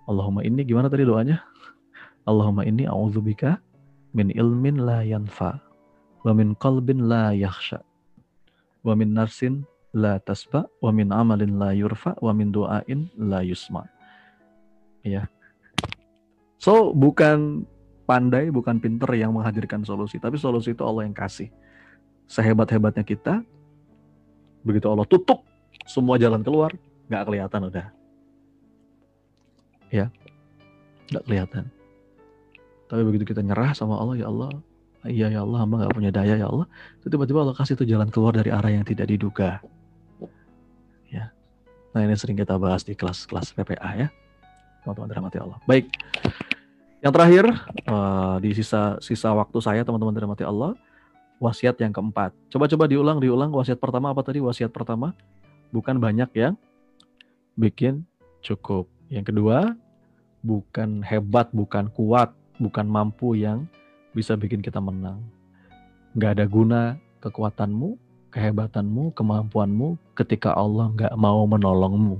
S1: Allahumma ini gimana tadi doanya? Allahumma ini a'udzubika min ilmin la yanfa wa min qalbin la yakhsha wa min nafsin la tasba wa min amalin la yurfa wa min du'ain la yusma ya so bukan pandai bukan pinter yang menghadirkan solusi, tapi solusi itu Allah yang kasih. Sehebat-hebatnya kita, begitu Allah tutup semua jalan keluar, nggak kelihatan udah. Ya, nggak kelihatan. Tapi begitu kita nyerah sama Allah, ya Allah, iya ya Allah, hamba nggak punya daya ya Allah, tiba-tiba Allah kasih itu jalan keluar dari arah yang tidak diduga. Nah ini sering kita bahas di kelas-kelas PPA ya, teman-teman dirahmati Allah. Baik. Yang terakhir uh, di sisa sisa waktu saya teman-teman dirahmati Allah, wasiat yang keempat. Coba-coba diulang, diulang wasiat pertama apa tadi? Wasiat pertama bukan banyak yang bikin cukup. Yang kedua, bukan hebat, bukan kuat, bukan mampu yang bisa bikin kita menang. Gak ada guna kekuatanmu, kehebatanmu, kemampuanmu ketika Allah nggak mau menolongmu.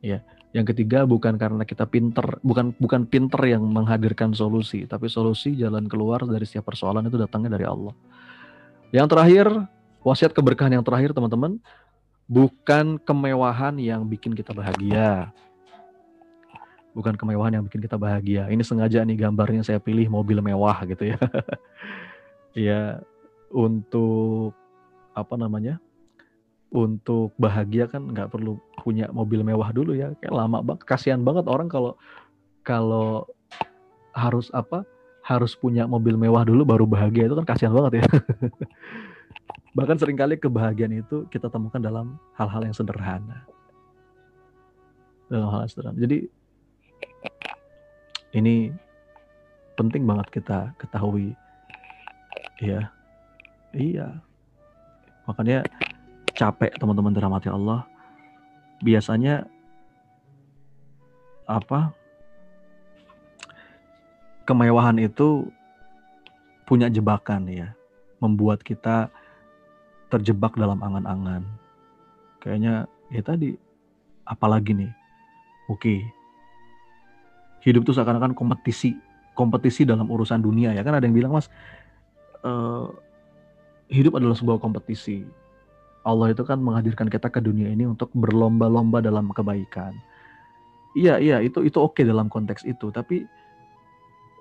S1: Ya, yang ketiga bukan karena kita pinter, bukan bukan pinter yang menghadirkan solusi, tapi solusi jalan keluar dari setiap persoalan itu datangnya dari Allah. Yang terakhir, wasiat keberkahan yang terakhir teman-teman, bukan kemewahan yang bikin kita bahagia. Bukan kemewahan yang bikin kita bahagia. Ini sengaja nih gambarnya saya pilih mobil mewah gitu ya. ya untuk apa namanya? untuk bahagia kan nggak perlu punya mobil mewah dulu ya. Kayak lama banget kasihan banget orang kalau kalau harus apa harus punya mobil mewah dulu baru bahagia. Itu kan kasihan banget ya. Bahkan sering kali kebahagiaan itu kita temukan dalam hal-hal yang sederhana. Dalam hal yang sederhana. Jadi ini penting banget kita ketahui ya. Iya makanya capek teman-teman dirahmati Allah. Biasanya apa kemewahan itu punya jebakan ya. Membuat kita terjebak dalam angan-angan. Kayaknya ya tadi apalagi nih oke hidup itu seakan-akan kompetisi kompetisi dalam urusan dunia ya. Kan ada yang bilang mas uh, hidup adalah sebuah kompetisi. Allah itu kan menghadirkan kita ke dunia ini untuk berlomba-lomba dalam kebaikan. Iya iya itu itu oke dalam konteks itu tapi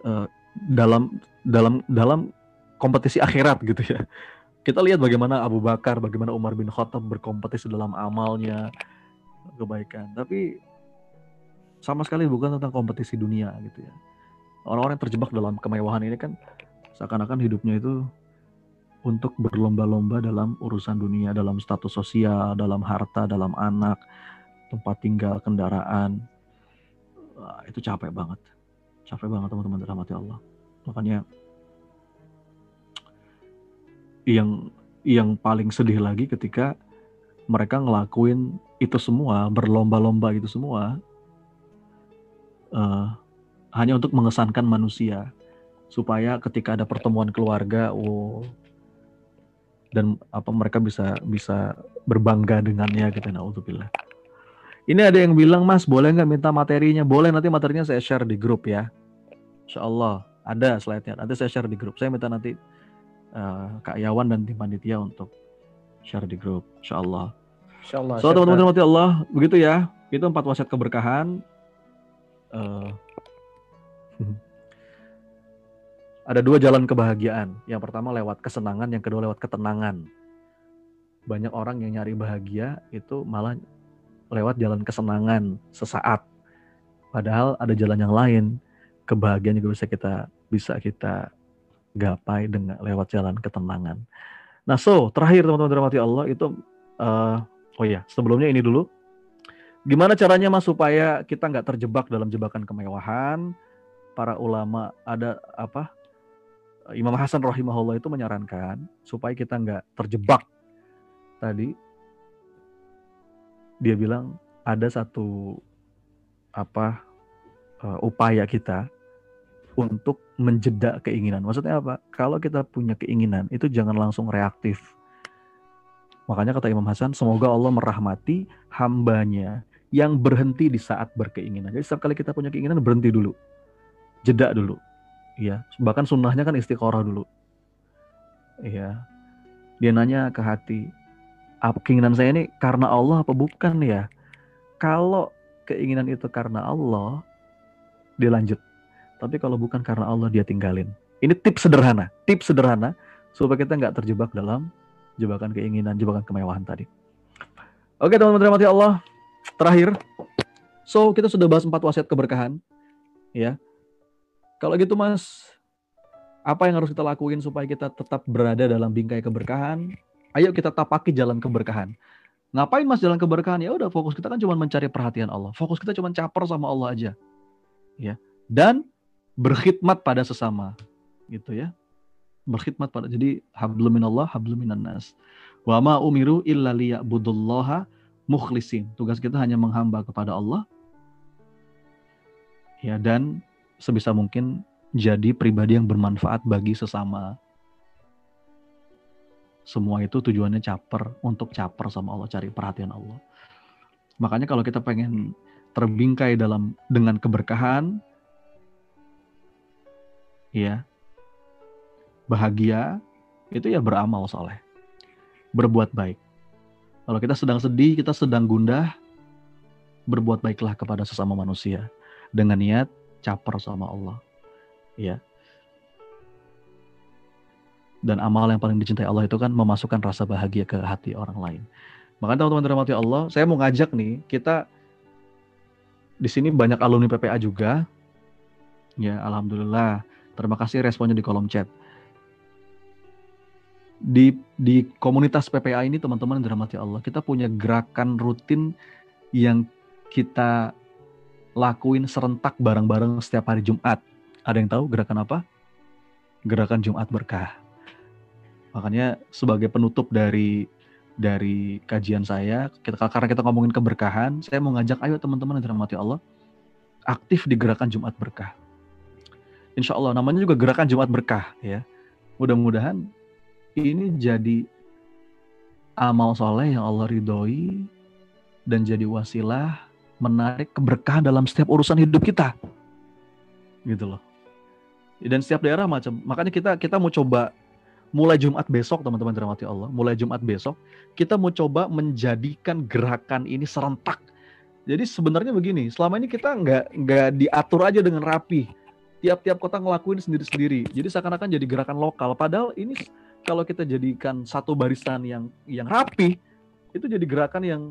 S1: uh, dalam dalam dalam kompetisi akhirat gitu ya. Kita lihat bagaimana Abu Bakar bagaimana Umar bin Khattab berkompetisi dalam amalnya kebaikan. Tapi sama sekali bukan tentang kompetisi dunia gitu ya. Orang-orang yang terjebak dalam kemewahan ini kan seakan-akan hidupnya itu untuk berlomba-lomba dalam urusan dunia, dalam status sosial, dalam harta, dalam anak, tempat tinggal, kendaraan. Wah, itu capek banget. Capek banget teman-teman dirahmati Allah. Makanya yang yang paling sedih lagi ketika mereka ngelakuin itu semua, berlomba-lomba itu semua, uh, hanya untuk mengesankan manusia supaya ketika ada pertemuan keluarga, oh dan apa mereka bisa bisa berbangga dengannya gitu naudzubillah. Ini ada yang bilang Mas boleh nggak minta materinya? Boleh nanti materinya saya share di grup ya. Insya Allah ada slide-nya. Nanti saya share di grup. Saya minta nanti uh, Kak Yawan dan tim panitia untuk share di grup. Insya Allah. Insya Allah. So teman-teman Allah begitu ya. Itu empat wasiat keberkahan. Uh, ada dua jalan kebahagiaan. Yang pertama lewat kesenangan, yang kedua lewat ketenangan. Banyak orang yang nyari bahagia itu malah lewat jalan kesenangan sesaat. Padahal ada jalan yang lain. Kebahagiaan juga bisa kita bisa kita gapai dengan lewat jalan ketenangan. Nah, so terakhir teman-teman dirahmati Allah itu uh, oh ya sebelumnya ini dulu. Gimana caranya mas supaya kita nggak terjebak dalam jebakan kemewahan? Para ulama ada apa Imam Hasan rahimahullah itu menyarankan supaya kita nggak terjebak tadi dia bilang ada satu apa uh, upaya kita untuk menjeda keinginan. Maksudnya apa? Kalau kita punya keinginan itu jangan langsung reaktif. Makanya kata Imam Hasan, semoga Allah merahmati hambanya yang berhenti di saat berkeinginan. Jadi setiap kali kita punya keinginan berhenti dulu, jeda dulu, Iya, bahkan sunnahnya kan istiqoroh dulu. Iya. Dia nanya ke hati, apa keinginan saya ini karena Allah apa bukan ya? Kalau keinginan itu karena Allah, dia lanjut. Tapi kalau bukan karena Allah, dia tinggalin. Ini tips sederhana, tips sederhana supaya kita nggak terjebak dalam jebakan keinginan, jebakan kemewahan tadi. Oke teman-teman terima kasih Allah. Terakhir, so kita sudah bahas empat wasiat keberkahan, ya. Kalau gitu Mas, apa yang harus kita lakuin supaya kita tetap berada dalam bingkai keberkahan? Ayo kita tapaki jalan keberkahan. Ngapain Mas jalan keberkahan? Ya udah fokus kita kan cuma mencari perhatian Allah. Fokus kita cuma caper sama Allah aja. Ya. Dan berkhidmat pada sesama. Gitu ya. Berkhidmat pada jadi hablum minallah hablum minan nas. Wa ma umiru illa liya'budullaha mukhlisin. Tugas kita hanya menghamba kepada Allah. Ya dan sebisa mungkin jadi pribadi yang bermanfaat bagi sesama. Semua itu tujuannya caper, untuk caper sama Allah, cari perhatian Allah. Makanya kalau kita pengen terbingkai dalam dengan keberkahan, ya, bahagia, itu ya beramal soleh. Berbuat baik. Kalau kita sedang sedih, kita sedang gundah, berbuat baiklah kepada sesama manusia. Dengan niat caper sama Allah. Ya. Dan amal yang paling dicintai Allah itu kan memasukkan rasa bahagia ke hati orang lain. Makanya teman-teman dirahmati Allah, saya mau ngajak nih, kita di sini banyak alumni PPA juga. Ya, alhamdulillah. Terima kasih responnya di kolom chat. Di di komunitas PPA ini teman-teman dirahmati Allah, kita punya gerakan rutin yang kita lakuin serentak bareng-bareng setiap hari Jumat. Ada yang tahu gerakan apa? Gerakan Jumat Berkah. Makanya sebagai penutup dari dari kajian saya, kita, karena kita ngomongin keberkahan, saya mau ngajak ayo teman-teman yang dirahmati Allah, aktif di gerakan Jumat Berkah. Insya Allah namanya juga gerakan Jumat Berkah ya. Mudah-mudahan ini jadi amal soleh yang Allah ridhoi dan jadi wasilah menarik keberkahan dalam setiap urusan hidup kita. Gitu loh. Dan setiap daerah macam. Makanya kita kita mau coba mulai Jumat besok teman-teman dirahmati Allah, mulai Jumat besok kita mau coba menjadikan gerakan ini serentak. Jadi sebenarnya begini, selama ini kita nggak nggak diatur aja dengan rapi. Tiap-tiap kota ngelakuin sendiri-sendiri. Jadi seakan-akan jadi gerakan lokal. Padahal ini kalau kita jadikan satu barisan yang yang rapi, itu jadi gerakan yang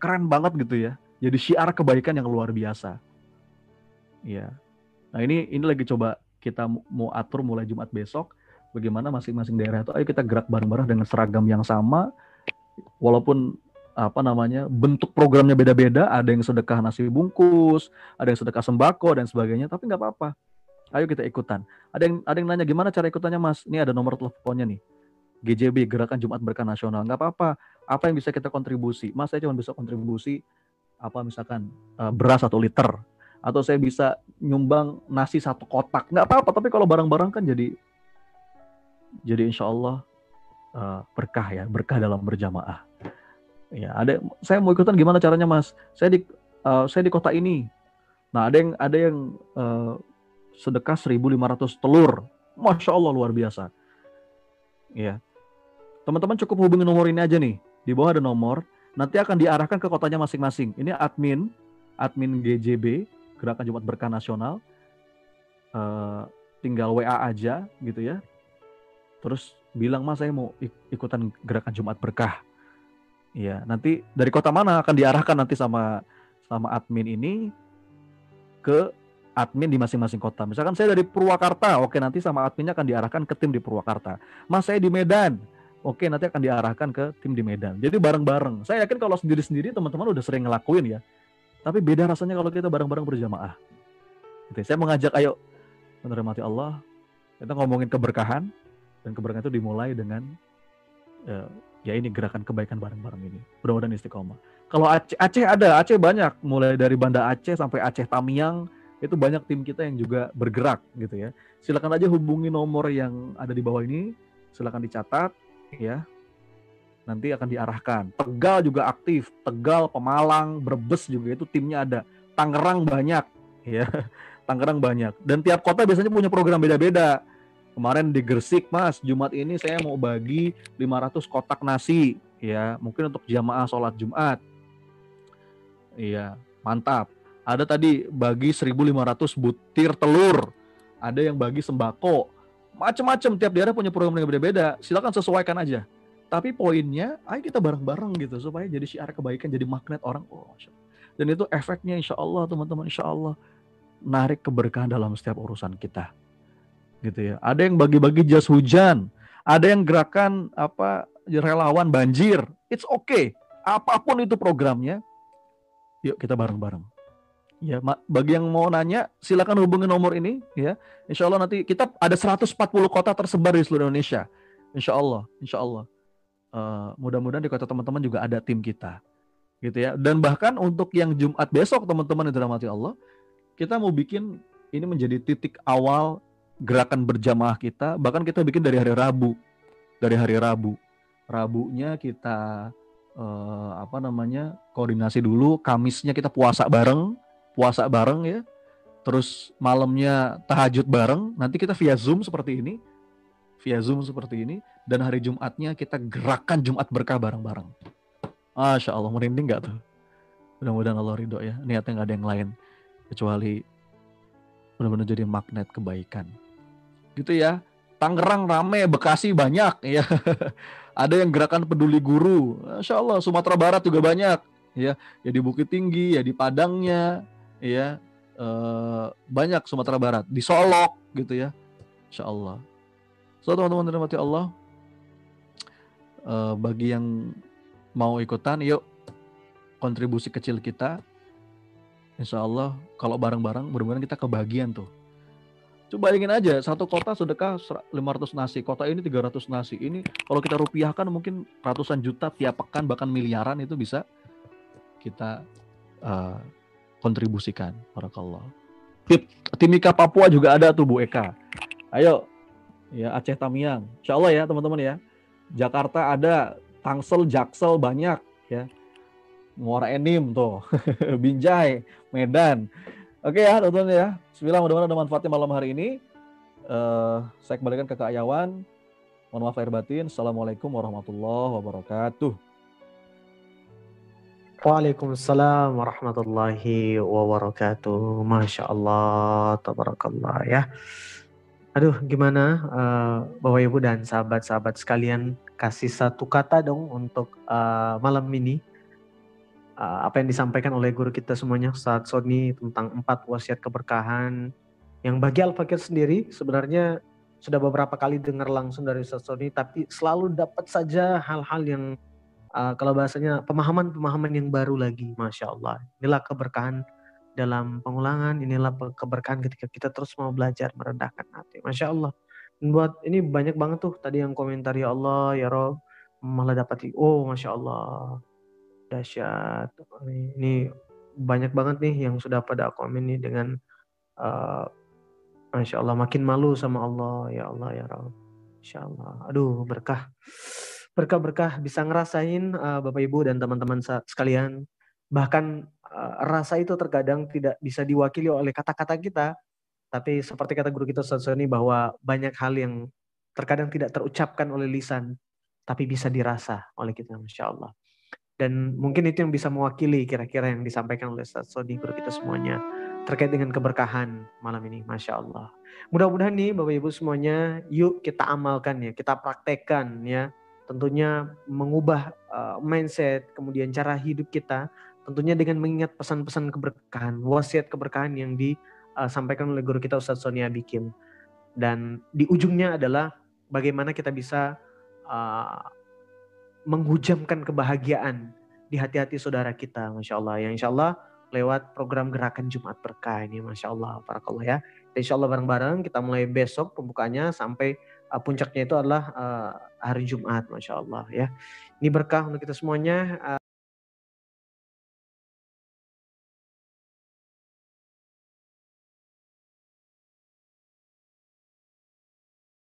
S1: keren banget gitu ya. Jadi syiar kebaikan yang luar biasa. Ya. Nah ini ini lagi coba kita mau atur mulai Jumat besok. Bagaimana masing-masing daerah itu ayo kita gerak bareng-bareng dengan seragam yang sama. Walaupun apa namanya bentuk programnya beda-beda. Ada yang sedekah nasi bungkus ada yang sedekah sembako dan sebagainya. Tapi nggak apa-apa. Ayo kita ikutan. Ada yang ada yang nanya gimana cara ikutannya mas? Ini ada nomor teleponnya nih GJB Gerakan Jumat Berkah Nasional nggak apa-apa apa yang bisa kita kontribusi mas saya cuma bisa kontribusi apa misalkan uh, beras satu liter atau saya bisa nyumbang nasi satu kotak nggak apa-apa tapi kalau barang-barang kan jadi jadi insya Allah uh, berkah ya, berkah dalam berjamaah. Ya, ada saya mau ikutan gimana caranya Mas? Saya di uh, saya di kota ini. Nah, ada yang ada yang uh, sedekah 1.500 telur. Masya Allah luar biasa. Ya. Teman-teman cukup hubungi nomor ini aja nih. Di bawah ada nomor. Nanti akan diarahkan ke kotanya masing-masing. Ini admin, admin GJB, Gerakan Jumat Berkah Nasional. Uh, tinggal WA aja gitu ya terus bilang mas saya mau ikutan gerakan Jumat berkah. Iya, nanti dari kota mana akan diarahkan nanti sama sama admin ini ke admin di masing-masing kota. Misalkan saya dari Purwakarta, oke nanti sama adminnya akan diarahkan ke tim di Purwakarta. Mas saya di Medan, oke nanti akan diarahkan ke tim di Medan. Jadi bareng-bareng. Saya yakin kalau sendiri-sendiri teman-teman udah sering ngelakuin ya. Tapi beda rasanya kalau kita bareng-bareng berjamaah. Gitu. Saya mengajak ayo menerima Allah, kita ngomongin keberkahan, dan keberkahan itu dimulai dengan uh, ya ini gerakan kebaikan bareng-bareng ini. Mudah-mudahan istiqomah. Kalau Aceh, Aceh ada, Aceh banyak. Mulai dari Banda Aceh sampai Aceh Tamiang, itu banyak tim kita yang juga bergerak gitu ya. Silakan aja hubungi nomor yang ada di bawah ini, silakan dicatat ya. Nanti akan diarahkan. Tegal juga aktif, Tegal, Pemalang, Brebes juga itu timnya ada. Tangerang banyak ya. Tangerang banyak. Dan tiap kota biasanya punya program beda-beda Kemarin di Gresik, Mas, Jumat ini saya mau bagi 500 kotak nasi, ya, mungkin untuk jamaah sholat Jumat. Iya, mantap. Ada tadi bagi 1.500 butir telur, ada yang bagi sembako, macam-macam. Tiap daerah punya program yang beda-beda. Silakan sesuaikan aja. Tapi poinnya, ayo kita bareng-bareng gitu supaya jadi syiar kebaikan, jadi magnet orang. Oh, dan itu efeknya insya Allah teman-teman, insya Allah narik keberkahan dalam setiap urusan kita gitu ya. Ada yang bagi-bagi jas hujan, ada yang gerakan apa relawan banjir. It's okay. Apa pun itu programnya, yuk kita bareng-bareng. Ya, bagi yang mau nanya, silakan hubungi nomor ini. Ya, Insya Allah nanti kita ada 140 kota tersebar di seluruh Indonesia. Insya Allah, Insya Allah. Uh, mudah-mudahan di kota teman-teman juga ada tim kita, gitu ya. Dan bahkan untuk yang Jumat besok teman-teman yang dirahmati Allah, kita mau bikin ini menjadi titik awal gerakan berjamaah kita bahkan kita bikin dari hari Rabu dari hari Rabu Rabunya kita eh, apa namanya koordinasi dulu Kamisnya kita puasa bareng puasa bareng ya. Terus malamnya tahajud bareng. Nanti kita via Zoom seperti ini. Via Zoom seperti ini. Dan hari Jumatnya kita gerakan Jumat berkah bareng-bareng. Masya Allah merinding nggak tuh? Mudah-mudahan Allah ridho ya. Niatnya nggak ada yang lain. Kecuali benar-benar jadi magnet kebaikan. Gitu ya. Tangerang rame, Bekasi banyak. Ya. Ada yang gerakan peduli guru. Masya Allah, Sumatera Barat juga banyak. Ya. Ya di Bukit Tinggi, ya di Padangnya, ya e, banyak Sumatera Barat. Di Solok gitu ya. Insya Allah. So teman-teman dirahmati Allah, e, bagi yang mau ikutan, yuk kontribusi kecil kita. Insya Allah kalau bareng-bareng, mudah-mudahan kita kebagian tuh Coba ingin aja, satu kota sedekah 500 nasi, kota ini 300 nasi. Ini kalau kita rupiahkan mungkin ratusan juta tiap pekan, bahkan miliaran itu bisa kita uh, kontribusikan. Barakallah. Timika Papua juga ada tuh Bu Eka. Ayo, ya Aceh Tamiang. Insya Allah ya teman-teman ya. Jakarta ada, Tangsel, Jaksel banyak ya. Muara Enim tuh, Binjai, Medan. Oke ya, teman-teman ya. Bismillah, mudah-mudahan ada manfaatnya malam hari ini. Uh, saya kembalikan ke Kak Ayawan. Mohon maaf lahir batin. Assalamualaikum warahmatullahi wabarakatuh.
S2: Waalaikumsalam warahmatullahi wabarakatuh. Masya Allah, tabarakallah ya. Aduh, gimana uh, Bapak Ibu dan sahabat-sahabat sekalian kasih satu kata dong untuk uh, malam ini. Uh, apa yang disampaikan oleh guru kita semuanya saat Sony tentang empat wasiat keberkahan yang bagi Al-Fakir sendiri sebenarnya sudah beberapa kali dengar langsung dari Ustaz Sony tapi selalu dapat saja hal-hal yang uh, kalau bahasanya pemahaman-pemahaman yang baru lagi, masya Allah. Inilah keberkahan dalam pengulangan, inilah keberkahan ketika kita terus mau belajar merendahkan hati, masya Allah. Buat ini banyak banget tuh tadi yang komentar ya Allah ya Rob malah dapat oh masya Allah. Dahsyat. Ini banyak banget nih yang sudah pada komen nih dengan uh, Masya Allah makin malu sama Allah. Ya Allah ya Rob. Insya Allah. Aduh berkah berkah-berkah bisa ngerasain uh, Bapak Ibu dan teman-teman sekalian. Bahkan uh, rasa itu terkadang tidak bisa diwakili oleh kata-kata kita, tapi seperti kata guru kita Ustaz ini bahwa banyak hal yang terkadang tidak terucapkan oleh lisan, tapi bisa dirasa oleh kita, Masya Allah. Dan mungkin itu yang bisa mewakili kira-kira yang disampaikan oleh Ustaz guru kita semuanya, terkait dengan keberkahan malam ini, Masya Allah. Mudah-mudahan nih Bapak Ibu semuanya, yuk kita amalkan ya, kita praktekkan ya, tentunya mengubah uh, mindset, kemudian cara hidup kita, tentunya dengan mengingat pesan-pesan keberkahan, wasiat keberkahan yang disampaikan oleh guru kita Ustadz Sonia Bikin. Dan di ujungnya adalah bagaimana kita bisa uh, menghujamkan kebahagiaan di hati-hati saudara kita, Masya Allah. Yang Insya Allah lewat program Gerakan Jumat Berkah ini, Masya Allah, Barakallah ya. Insya Allah bareng-bareng kita mulai besok pembukanya sampai uh, puncaknya itu adalah uh, hari Jumat, masya Allah ya. Ini berkah untuk kita semuanya. Uh,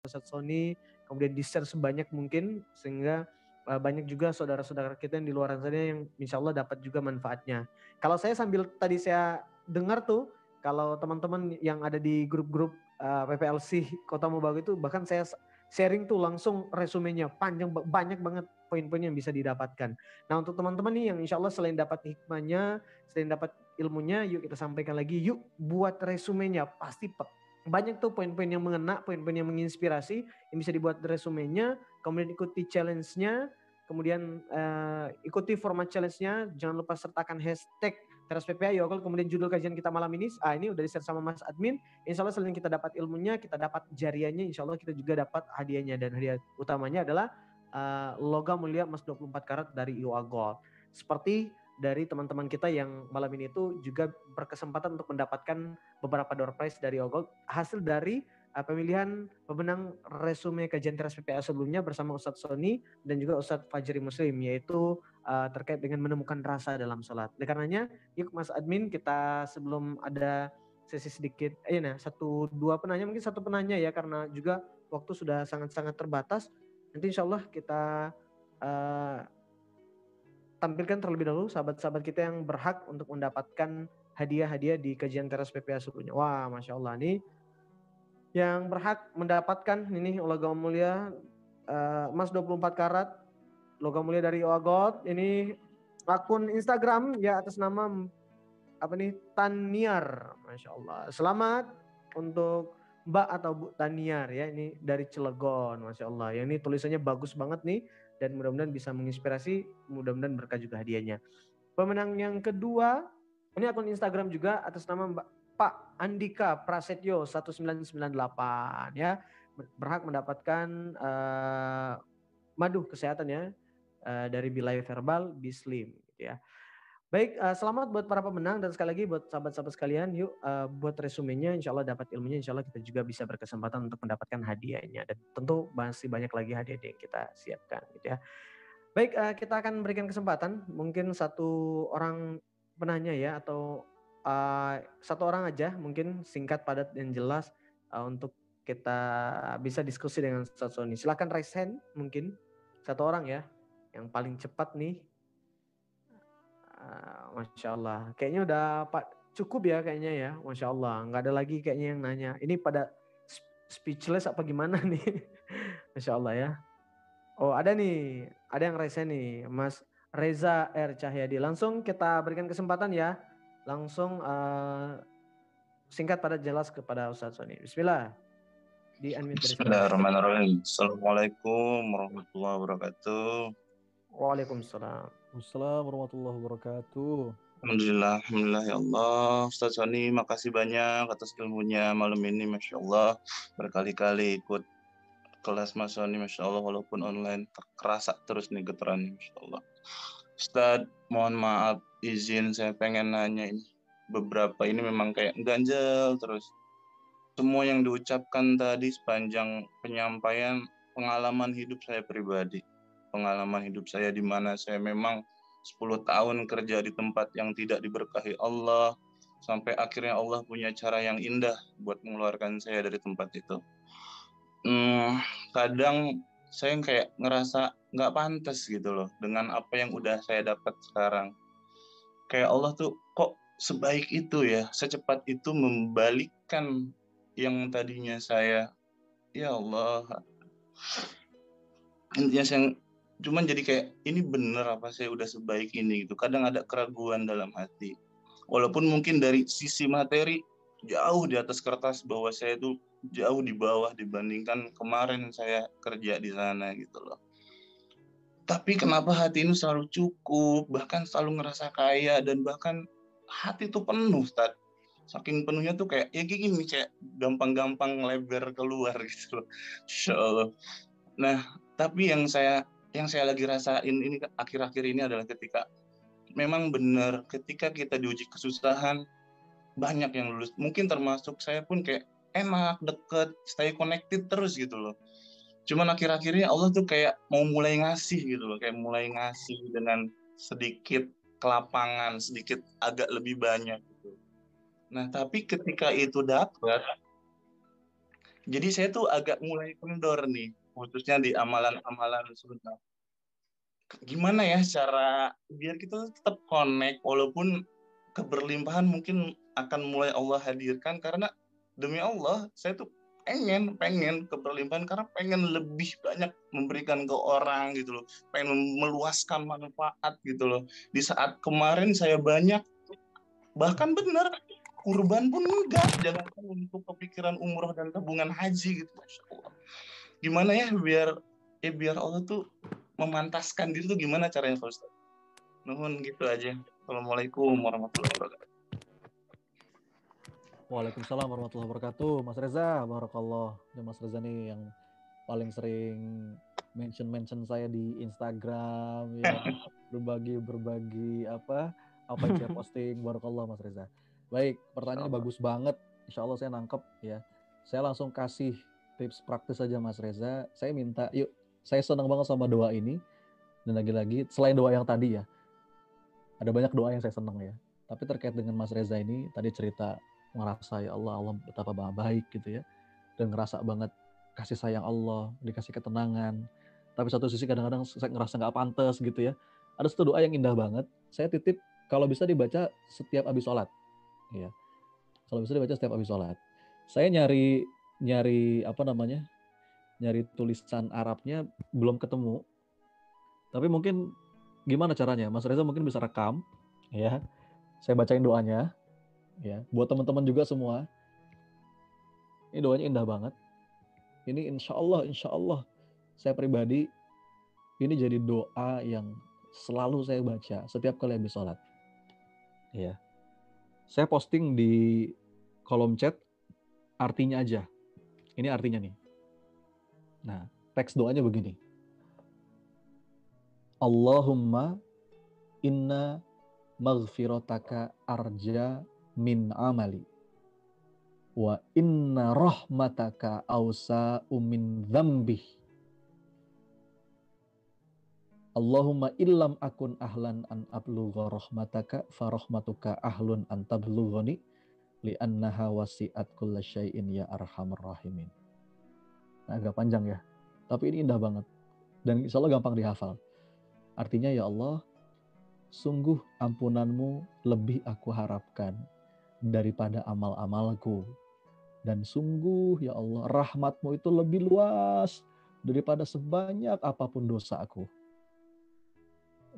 S2: Ustadz Sony kemudian di share sebanyak mungkin sehingga banyak juga saudara-saudara kita yang di luar sana yang insya Allah dapat juga manfaatnya. Kalau saya sambil tadi saya dengar tuh kalau teman-teman yang ada di grup-grup uh, PPLC Kota Mobagu itu bahkan saya sharing tuh langsung resumenya panjang banyak banget poin-poin yang bisa didapatkan. Nah untuk teman-teman nih yang insya Allah selain dapat hikmahnya, selain dapat ilmunya, yuk kita sampaikan lagi, yuk buat resumenya. Pasti banyak tuh poin-poin yang mengena, poin-poin yang menginspirasi yang bisa dibuat resumenya, kemudian ikuti challenge-nya, kemudian uh, ikuti format challenge-nya, jangan lupa sertakan hashtag Teras PPA Yogol kemudian judul kajian kita malam ini ah ini udah di-share sama Mas Admin. Insya Allah selain kita dapat ilmunya, kita dapat jariannya, insya Allah kita juga dapat hadiahnya dan hadiah utamanya adalah uh, logam mulia emas 24 karat dari IOA Gold. Seperti dari teman-teman kita yang malam ini itu juga berkesempatan untuk mendapatkan beberapa door prize dari IOA Gold hasil dari uh, pemilihan pemenang resume kajian teras PPA sebelumnya bersama Ustadz Sony dan juga Ustadz Fajri Muslim yaitu uh, terkait dengan menemukan rasa dalam sholat. Oleh karenanya, yuk Mas Admin kita sebelum ada sesi sedikit, eh nah satu dua penanya mungkin satu penanya ya karena juga waktu sudah sangat-sangat terbatas. Nanti insya Allah kita uh, tampilkan terlebih dahulu sahabat-sahabat kita yang berhak untuk mendapatkan hadiah-hadiah di kajian teras PPA sebelumnya. Wah, masya Allah nih yang berhak mendapatkan ini logam mulia uh, emas 24 karat logam mulia dari Oagot. Ini akun Instagram ya atas nama apa nih Taniar, masya Allah. Selamat untuk Mbak atau Bu Taniar ya ini dari Cilegon, masya Allah. Ya ini tulisannya bagus banget nih dan mudah-mudahan bisa menginspirasi, mudah-mudahan berkah juga hadiahnya. Pemenang yang kedua ini akun Instagram juga atas nama Mbak Pak Andika Prasetyo 1998 ya berhak mendapatkan uh, madu kesehatan ya uh, dari Bilai Verbal Bislim gitu ya. Baik, uh, selamat buat para pemenang dan sekali lagi buat sahabat-sahabat sekalian, yuk uh, buat resumenya, insya Allah dapat ilmunya, insya Allah kita juga bisa berkesempatan untuk mendapatkan hadiahnya dan tentu masih banyak lagi hadiah yang kita siapkan gitu ya. Baik, uh, kita akan berikan kesempatan mungkin satu orang penanya ya atau uh, satu orang aja mungkin singkat, padat dan jelas uh, untuk kita bisa diskusi dengan Sony. Silakan raise hand mungkin satu orang ya yang paling cepat nih Uh, Masya Allah. Kayaknya udah Pak cukup ya kayaknya ya. Masya Allah. Nggak ada lagi kayaknya yang nanya. Ini pada speechless apa gimana nih? Masya Allah ya. Oh ada nih. Ada yang rese nih. Mas Reza R. Cahyadi. Langsung kita berikan kesempatan ya. Langsung uh, singkat pada jelas kepada Ustaz Sony. Bismillah.
S4: Di Bismillahirrahmanirrahim. Assalamualaikum warahmatullahi wabarakatuh.
S2: Waalaikumsalam.
S1: Waalaikumsalam warahmatullahi wabarakatuh.
S4: Alhamdulillah, Alhamdulillah ya Allah. Ustaz Sony, makasih banyak atas ilmunya malam ini, Masya Allah. Berkali-kali ikut kelas Mas Sony, Masya Allah, walaupun online, terasa terus nih getarannya, Masya Allah. Ustaz, mohon maaf, izin saya pengen nanya ini. Beberapa ini memang kayak ganjel terus. Semua yang diucapkan tadi sepanjang penyampaian pengalaman hidup saya pribadi pengalaman hidup saya di mana saya memang 10 tahun kerja di tempat yang tidak diberkahi Allah sampai akhirnya Allah punya cara yang indah buat mengeluarkan saya dari tempat itu. Hmm, kadang saya kayak ngerasa nggak pantas gitu loh dengan apa yang udah saya dapat sekarang. Kayak Allah tuh kok sebaik itu ya, secepat itu membalikkan yang tadinya saya, ya Allah. Intinya saya cuman jadi kayak ini bener apa saya udah sebaik ini? Gitu. Kadang ada keraguan dalam hati. Walaupun mungkin dari sisi materi jauh di atas kertas bahwa saya itu jauh di bawah dibandingkan kemarin saya kerja di sana gitu loh. Tapi kenapa hati ini selalu cukup bahkan selalu ngerasa kaya dan bahkan hati itu penuh Ustaz? Saking penuhnya tuh kayak ya kayak gini kayak gampang-gampang lebar keluar gitu loh. Nah tapi yang saya yang saya lagi rasain ini akhir-akhir ini adalah ketika memang benar ketika kita diuji kesusahan banyak yang lulus. Mungkin termasuk saya pun kayak enak deket stay connected terus gitu loh. Cuman akhir-akhirnya Allah tuh kayak mau mulai ngasih gitu loh kayak mulai ngasih dengan sedikit kelapangan sedikit agak lebih banyak gitu. Nah tapi ketika itu dapat jadi saya tuh agak mulai kendor nih khususnya di amalan-amalan sunnah. Gimana ya cara biar kita tetap connect walaupun keberlimpahan mungkin akan mulai Allah hadirkan karena demi Allah saya tuh pengen pengen keberlimpahan karena pengen lebih banyak memberikan ke orang gitu loh. Pengen meluaskan manfaat gitu loh. Di saat kemarin saya banyak bahkan benar kurban pun enggak. Jangan untuk kepikiran umroh dan tabungan haji gitu. Masya Allah gimana ya biar ya biar Allah tuh memantaskan diri tuh gimana caranya Pak Ustaz? Nuhun gitu aja. Assalamualaikum warahmatullahi wabarakatuh.
S1: Waalaikumsalam warahmatullahi wabarakatuh. Mas Reza, barakallah. Ya, Mas Reza nih yang paling sering mention-mention saya di Instagram ya berbagi berbagi apa apa yang saya posting barakallah Mas Reza. Baik, pertanyaannya bagus banget. Insya Allah saya nangkep ya. Saya langsung kasih tips praktis saja Mas Reza. Saya minta, yuk, saya senang banget sama doa ini. Dan lagi-lagi, selain doa yang tadi ya, ada banyak doa yang saya senang ya. Tapi terkait dengan Mas Reza ini, tadi cerita ngerasa ya Allah, Allah betapa baik gitu ya. Dan ngerasa banget kasih sayang Allah, dikasih ketenangan. Tapi satu sisi kadang-kadang saya ngerasa nggak pantas gitu ya. Ada satu doa yang indah banget. Saya titip kalau bisa dibaca setiap habis sholat. Ya. Kalau bisa dibaca setiap habis sholat. Saya nyari nyari apa namanya nyari tulisan Arabnya belum ketemu. Tapi mungkin gimana caranya? Mas Reza mungkin bisa rekam. Ya saya bacain doanya. Ya buat teman-teman juga semua. Ini doanya indah banget. Ini insya Allah insya Allah saya pribadi ini jadi doa yang selalu saya baca setiap kali habis sholat. Ya saya posting di kolom chat artinya aja ini artinya nih. Nah, teks doanya begini. Allahumma inna maghfirataka arja min amali wa inna rahmataka awsa min dzambih Allahumma illam akun ahlan an ablugha rahmataka fa rahmatuka ahlun an tablughani li'annaha wasi'at kulla syai'in ya arhamar rahimin. Nah, agak panjang ya. Tapi ini indah banget. Dan insya Allah gampang dihafal. Artinya ya Allah, sungguh ampunanmu lebih aku harapkan daripada amal-amalku. Dan sungguh ya Allah, rahmatmu itu lebih luas daripada sebanyak apa pun dosa aku.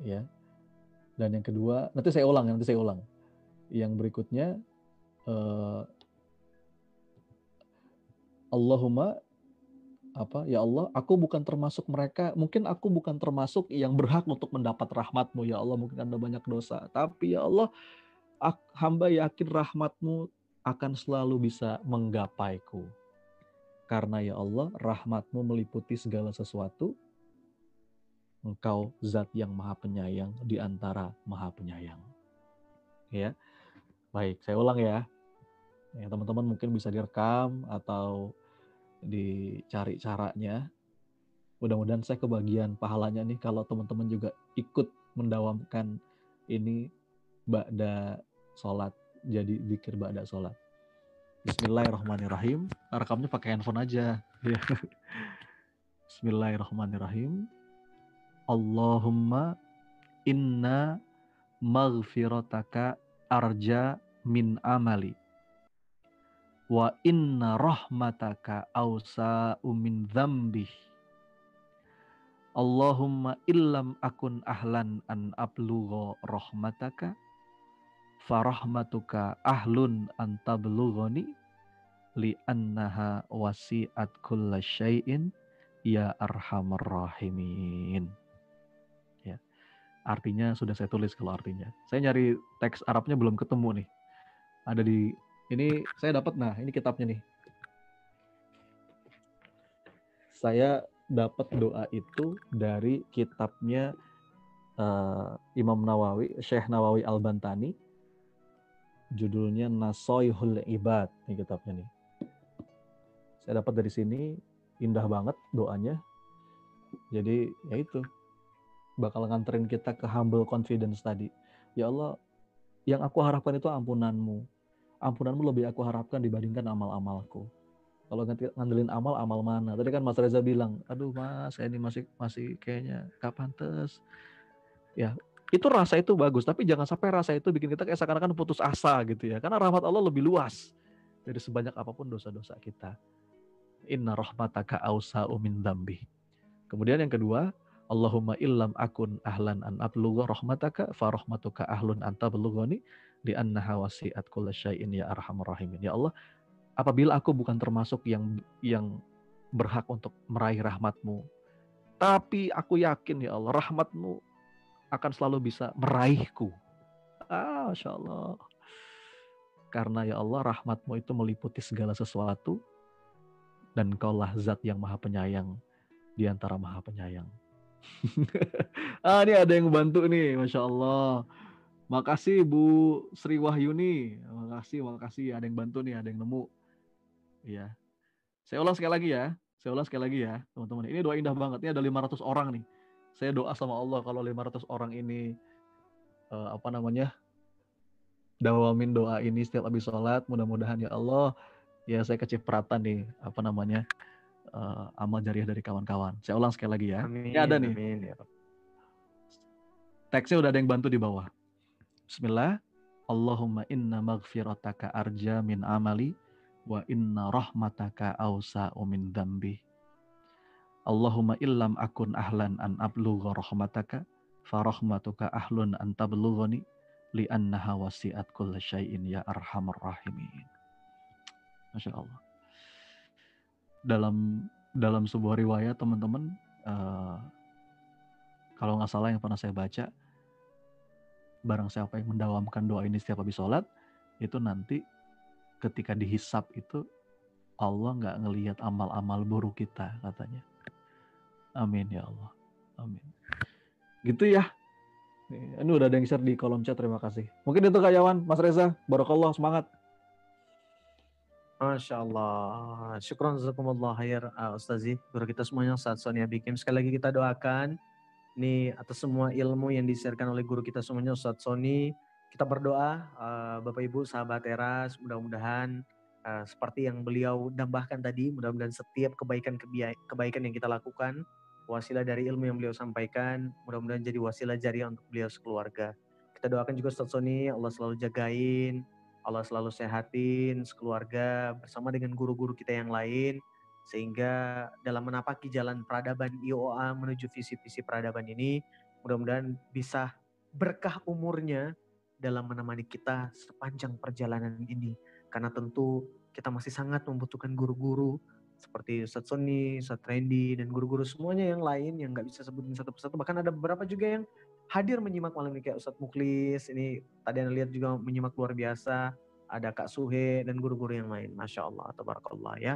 S1: Ya. Dan yang kedua, nanti saya ulang, nanti saya ulang. Yang berikutnya, uh, Allahumma apa? Ya Allah aku bukan termasuk mereka. Mungkin aku bukan termasuk yang berhak untuk mendapat rahmatmu ya Allah. Mungkin anda banyak dosa. Tapi ya Allah hamba yakin rahmatmu akan selalu bisa menggapaiku. Karena ya Allah rahmatmu meliputi segala sesuatu engkau zat yang maha penyayang di antara maha penyayang. Ya. Baik saya ulang ya ya teman-teman mungkin bisa direkam atau dicari caranya. Mudah-mudahan saya kebagian pahalanya nih kalau teman-teman juga ikut mendawamkan ini ba'da sholat. Jadi zikir ba'da sholat. Bismillahirrahmanirrahim. Rekamnya pakai handphone aja. Bismillahirrahmanirrahim. Allahumma inna maghfirataka arja min amali wa inna rahmataka awsa min dzambih Allahumma illam akun ahlan an ablugha rahmataka farahmatuka ahlun an tablughani li annaha wasi'at kulla syai'in ya arhamar rahimin. Ya. Artinya sudah saya tulis kalau artinya. Saya nyari teks Arabnya belum ketemu nih. Ada di ini saya dapat nah, ini kitabnya nih. Saya dapat doa itu dari kitabnya uh, Imam Nawawi, Syekh Nawawi Al-Bantani. Judulnya Nasoihul Ibad, ini kitabnya nih. Saya dapat dari sini, indah banget doanya. Jadi ya itu, bakal nganterin kita ke humble confidence tadi. Ya Allah, yang aku harapkan itu ampunanmu ampunanmu lebih aku harapkan dibandingkan amal-amalku. Kalau ngandelin amal, amal mana? Tadi kan Mas Reza bilang, aduh Mas, saya ini masih masih kayaknya kapan tes. Ya, itu rasa itu bagus, tapi jangan sampai rasa itu bikin kita kayak seakan-akan putus asa gitu ya. Karena rahmat Allah lebih luas dari sebanyak apa pun dosa-dosa kita. Inna rahmataka ausa umin dambi. Kemudian yang kedua, Allahumma illam akun ahlan an ablugha rahmataka fa rahmatuka ahlun anta di annaha wasi'at kulla syai'in ya arhamar rahimin. Ya Allah, apabila aku bukan termasuk yang yang berhak untuk meraih rahmatmu, tapi aku yakin ya Allah, rahmatmu akan selalu bisa meraihku. Ah, Masya Allah. Karena ya Allah, rahmatmu itu meliputi segala sesuatu, dan kaulah zat yang maha penyayang di antara maha penyayang. ah, ini ada yang bantu nih, Masya Allah. Makasih Bu Sri Wahyuni. Makasih, makasih. Ada yang bantu nih, ada yang nemu. Iya. Saya ulang sekali lagi ya. Saya ulang sekali lagi ya, teman-teman. Ini doa indah banget. Ini ada 500 orang nih. Saya doa sama Allah kalau 500 orang ini uh, apa namanya? dawamin doa ini setiap habis sholat. Mudah-mudahan ya Allah ya saya kecipratan nih apa namanya? Uh, amal jariah dari kawan-kawan. Saya ulang sekali lagi ya. Amin, ini ada nih. Amin, ya. Teksnya udah ada yang bantu di bawah. Bismillah. Allahumma inna maghfirataka arja min amali wa inna rahmataka awsa min dambi. Allahumma illam akun ahlan an ablugha rahmataka fa rahmatuka ahlun an tablughani li annaha wasi'at kulla syai'in ya arhamar rahimin. Masya Allah. Dalam dalam sebuah riwayat teman-teman uh, kalau nggak salah yang pernah saya baca barang siapa yang mendawamkan doa ini setiap habis sholat itu nanti ketika dihisap itu Allah nggak ngelihat amal-amal buruk kita katanya. Amin ya Allah. Amin. Gitu ya. Ini udah ada yang share di kolom chat. Terima kasih. Mungkin itu kayawan Mas Reza. Barakallah semangat.
S2: Masya Allah. Khair uh, Ustazi. Guru kita semuanya saat Sonia Bikim. Sekali lagi kita doakan ini atas semua ilmu yang disiarkan oleh guru kita semuanya Ustadz Sony. Kita berdoa uh, Bapak Ibu sahabat teras mudah-mudahan uh, seperti yang beliau tambahkan tadi mudah-mudahan setiap kebaikan kebaikan yang kita lakukan wasilah dari ilmu yang beliau sampaikan mudah-mudahan jadi wasilah jariah untuk beliau sekeluarga. kita doakan juga Ustaz Sony Allah selalu jagain Allah selalu sehatin sekeluarga bersama dengan guru-guru kita yang lain sehingga dalam menapaki jalan peradaban IOA menuju visi-visi peradaban ini mudah-mudahan bisa berkah umurnya dalam menemani kita sepanjang perjalanan ini karena tentu kita masih sangat membutuhkan guru-guru seperti Ustadz Sony, Ustadz Randy, dan guru-guru semuanya yang lain yang nggak bisa sebutin satu persatu. Bahkan ada beberapa juga yang hadir menyimak malam ini kayak Ustadz Muklis, ini tadi anda lihat juga menyimak luar biasa, ada Kak Suhe dan guru-guru yang lain. Masya Allah, tabarakallah ya.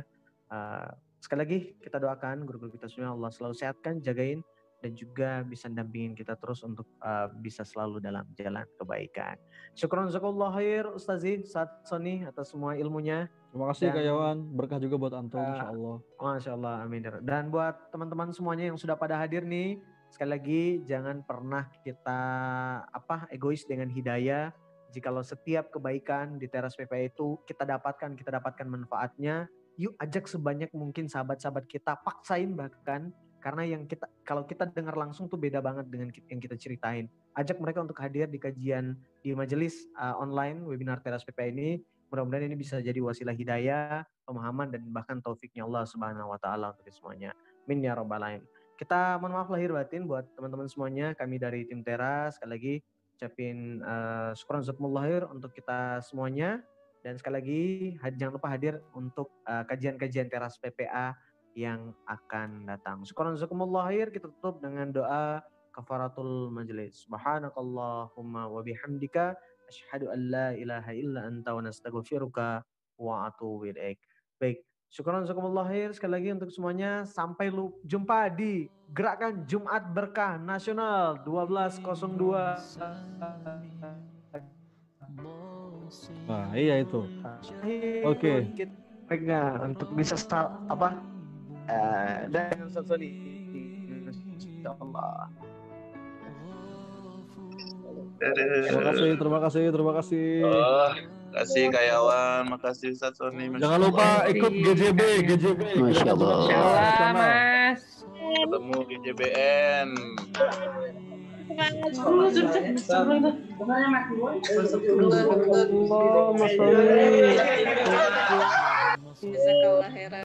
S2: Uh, sekali lagi kita doakan guru-guru kita semua Allah selalu sehatkan, jagain dan juga bisa dampingin kita terus untuk uh, bisa selalu dalam jalan kebaikan. Syukron zakallah khair Ustazi saat Sony atas semua ilmunya.
S1: Terima kasih Kak Yawan, berkah juga buat antum uh, insya Allah.
S2: Masya Allah, amin. Dan buat teman-teman semuanya yang sudah pada hadir nih, sekali lagi jangan pernah kita apa egois dengan hidayah. Jikalau setiap kebaikan di teras PPA itu kita dapatkan, kita dapatkan manfaatnya, yuk ajak sebanyak mungkin sahabat-sahabat kita, paksain bahkan karena yang kita kalau kita dengar langsung tuh beda banget dengan yang kita ceritain. Ajak mereka untuk hadir di kajian di majelis uh, online webinar Teras PP ini. Mudah-mudahan ini bisa jadi wasilah hidayah, pemahaman dan bahkan taufiknya Allah Subhanahu wa taala untuk semuanya. Min ya alamin. Kita mohon maaf lahir batin buat teman-teman semuanya. Kami dari tim Teras sekali lagi ucapin uh, lahir untuk kita semuanya dan sekali lagi jangan lupa hadir untuk uh, kajian-kajian Teras PPA yang akan datang. Syukuran jazakumullah khair kita tutup dengan doa kafaratul majlis. Subhanakallahumma wa bihamdika asyhadu an la ilaha illa anta wa nastaghfiruka wa atubu ilaik. Baik, syukuran jazakumullah khair sekali lagi untuk semuanya sampai lu jumpa di Gerakan Jumat Berkah Nasional 1202.
S1: Wah, iya itu. Oke.
S2: Okay. untuk bisa apa uh, dan Ustaz Soli insyaallah
S1: Terima kasih, terima kasih, terima kasih.
S4: Oh, kasih Kayawan, makasih Ustaz Sony.
S1: Jangan lupa ikut GJB, GJB.
S5: Masya Allah. Masya Allah, Mas.
S4: Ketemu GJBN.
S5: Jazakallah